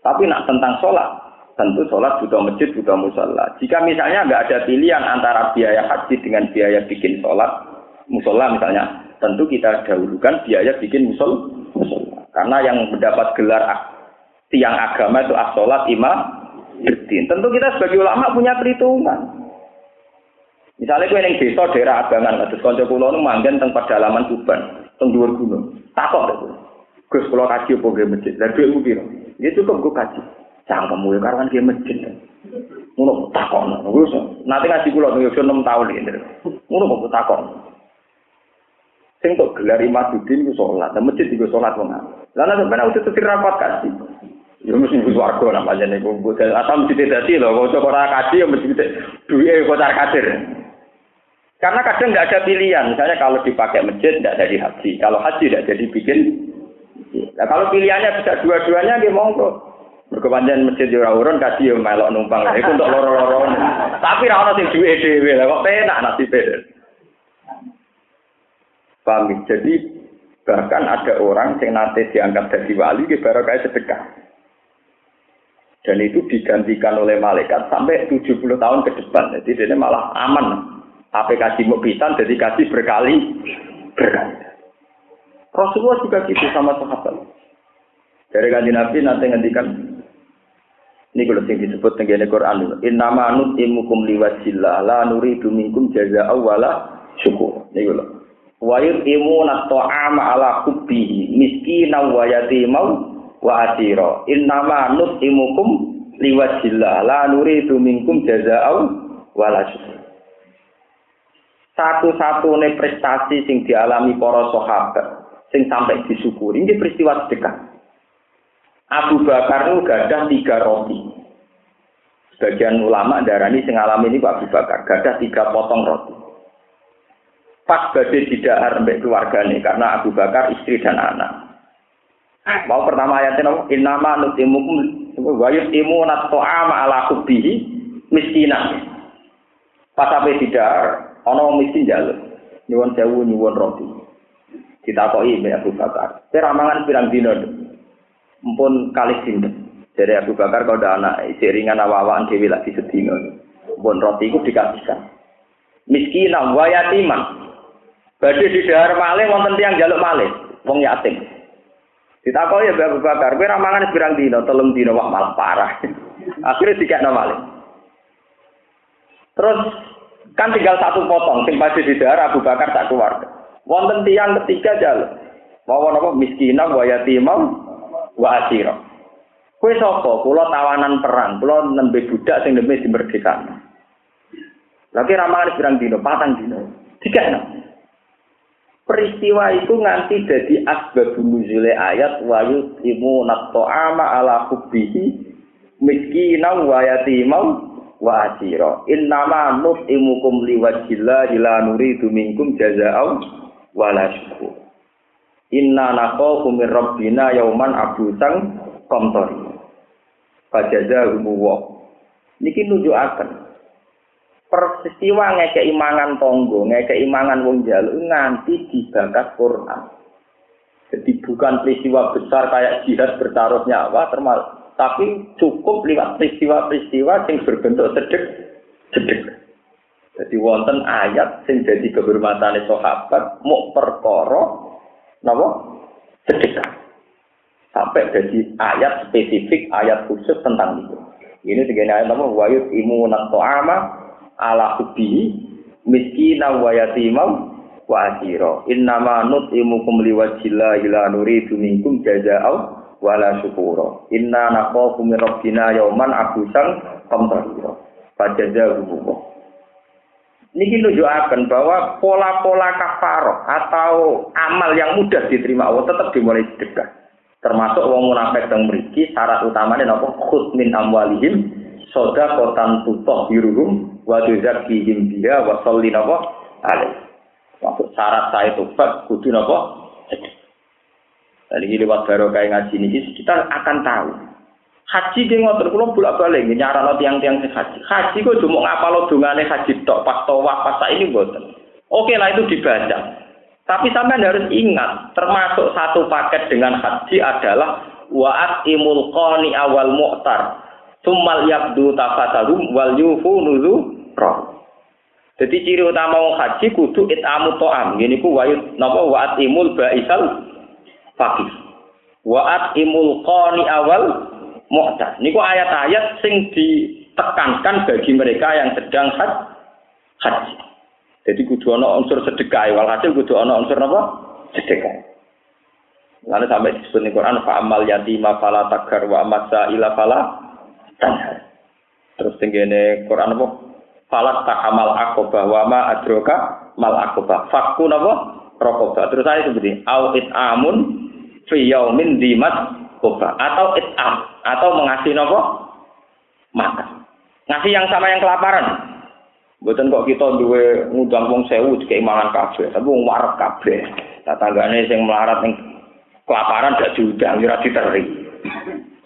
Tapi nak tentang sholat, tentu sholat butuh masjid, butuh musola. Jika misalnya nggak ada pilihan antara biaya haji dengan biaya bikin sholat, musola misalnya, tentu kita dahulukan biaya bikin musol, musola. Karena yang mendapat gelar tiang agama itu as-sholat imam. Tentu kita sebagai ulama punya perhitungan. Misalnya kue neng desa daerah abangan, terus konco kulo nu manggen teng pedalaman Tuban, teng dhuwur gunung. Takok deh kulo. Gus kulo kaji opo gue masjid, dan dua ibu biro. Dia cukup gue kaji. Cangkem kamu karo karena dia masjid. Mulu takok nang. Nanti ngaji kulo nu yosun enam tahun ini. Mulu mau takok. Sing tok gelar imam budin gue sholat, dan masjid juga sholat mana. nek sebenarnya udah tuh rapat kaji. Ya mesti ibu suarga namanya nih, asal mesti tidak lho, loh, kalau kaji ya mesti tidak, duit kadir. Karena kadang nggak ada pilihan. Misalnya kalau dipakai masjid tidak jadi haji. Kalau haji tidak jadi bikin. Nah, kalau pilihannya bisa dua-duanya dia monggo. Berkepanjangan masjid ora urun kaji ya melok numpang. Itu untuk loro-loro. Tapi ra ono sing duwe kok penak nasibe. Paham ya? Jadi bahkan ada orang yang nanti diangkat jadi wali baru kayak sedekah. Dan itu digantikan oleh malaikat sampai 70 tahun ke depan. Jadi dia malah aman. Apa kasih mubitan jadi kasih berkali berkali. Rasulullah juga gitu sama sahabat. Dari kanji Nabi nanti ngendikan ini kalau sing disebut tenggene Quran Innama nut imukum liwajillah la nuridu minkum jaza awala syukur. Ini kalau wa yutimuna ta'ama ala hubbihi miskina wa yatimau wa asira. Innama nut imukum liwajillah la nuridu minkum jaza wala syukur satu-satunya prestasi sing dialami para sahabat sing sampai disyukuri ini peristiwa sedekah. Abu Bakar itu gadah tiga roti. Sebagian ulama darani sing alami ini Pak Abu Bakar gadah tiga potong roti. Pas badai didahar mbek keluarganya karena Abu Bakar istri dan anak. Mau pertama ayatnya nopo innama nutimukum wa yutimuna ta'ama ala hubbihi miskinan. Pas sampai didahar Ana wong miskin jaluk. Nyuwun sewu nyuwun roti. Ditakoki Mbak Abu Bakar. Kira mangan pirang dina? Mumpun kali sinten. Dari Abu Bakar kalau ada anak, seringan awak-awakan dewi lagi sedina. Mumpun roti itu dikasihkan. Miskinam wa yatiman. Badhe di dahar malih wonten tiyang jaluk malih, wong yatim. Ditakoki ya Abu Bakar, kowe mangan pirang dina, telung dina wah malah parah. Akhirnya dikekno malih. Terus Kan tinggal satu potong, sing pasti di daerah Abu Bakar tak keluarga. Wonten tiang ketiga jalan. Mau apa miskinah wa yatimah wa asira. Kue sapa? Kula tawanan perang, kula nembe budak sing nembe dimerdekakan. Lagi ramalan pirang dino, patang dino. Tiga enam. Peristiwa itu nganti jadi asbab nuzule ayat wa yusimu ama ala hubbihi miskinah wa yatimah wa asira innama nut'imukum liwajhillah ila nuridu minkum jazaa'u wala syukur. Inna nakhafu min rabbina yauman abusan qamtari. Fajazahu wa. Niki nunjukaken. Peristiwa ngekei mangan tonggo, ngekei mangan wong jaluk nganti dibakas Quran. Jadi bukan peristiwa besar kayak jihad bertaruh nyawa termasuk tapi cukup lewat peristiwa-peristiwa yang berbentuk sedek sedek. Jadi wonten ayat sing jadi kehormatan sahabat mau perkara napa sedekah. Sampai jadi ayat spesifik, ayat khusus tentang itu. Ini segini ayat nama wayut imunan to'ama ala hubbi miskina wa yatimam wa asira. Innama nut imukum liwajillah ila nuridu minkum jaza'au wala syukura. Inna nakhafu min rabbina yauman abusan qamtarira. Fajazahumullah. Niki nunjukaken bahwa pola-pola kafaroh atau amal yang mudah diterima Allah tetap dimulai sedekah. Termasuk wong munafik yang mriki syarat utamanya napa khut min amwalihim kotan tutoh biruhum wa tuzakkihim biha wa sholli alaih. Maksud syarat saya tobat kudu napa? Jadi lewat barokah ngaji ini kita akan tahu Haji ki ngoten kula bolak-balik nyarano tiang-tiang sing haji. Haji kok cuma ngapalo dongane haji tok pas tawaf pas ini mboten. Oke lah itu dibaca. Tapi sampean harus ingat, termasuk satu paket dengan haji adalah wa'at imul qani awal mu'tar. Summal yabdu tafatalum wal yufu nuzu roh. Jadi ciri utama wong haji kudu itamu to'am. Gini ku wayut napa wa'at imul ba'isal fakir. Wa'at imul qani awal mu'tad. Niku ayat-ayat sing ditekankan bagi mereka yang sedang had, haji. Jadi kudu ana unsur sedekah, walhasil kudu ana unsur apa? Sedekah. Lalu sampai disebut di Quran fa amal yatima fala tagar wa amasa ila fala tanhar. Terus tingene Quran apa? Falat takamal akobah wa ma adroka mal akobah. Fakku napa? Rokobah. Terus saya seperti au it amun fi yaumin dimat koba atau itam atau mengasih nopo makan. Ngasih yang sama yang kelaparan. Bukan kok kita duwe ngundang wong sewu kayak mangan kabeh, tapi wong warak kabeh. Tanggane sing melarat ning kelaparan gak diundang, ora diteri.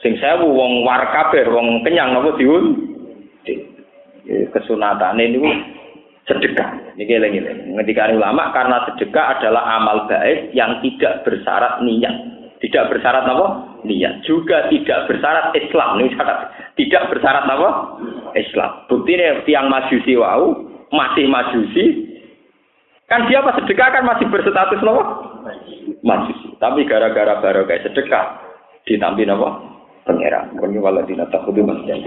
Sing sewu wong warak kabeh, wong kenyang napa diun? Kesunatane niku sedekah. Niki eling-eling. Ngendikane ulama karena sedekah adalah amal baik yang tidak bersyarat niat. Tidak bersyarat apa? niat. Juga tidak bersyarat Islam. Ini syarat tidak bersyarat apa? Islam. Bukti ini tiang majusi wow masih majusi. Kan dia pas sedekah? Kan masih berstatus apa? Majusi. Tapi gara-gara baru kayak sedekah ditambahin apa? Pangeran. Ini waladina takudu masih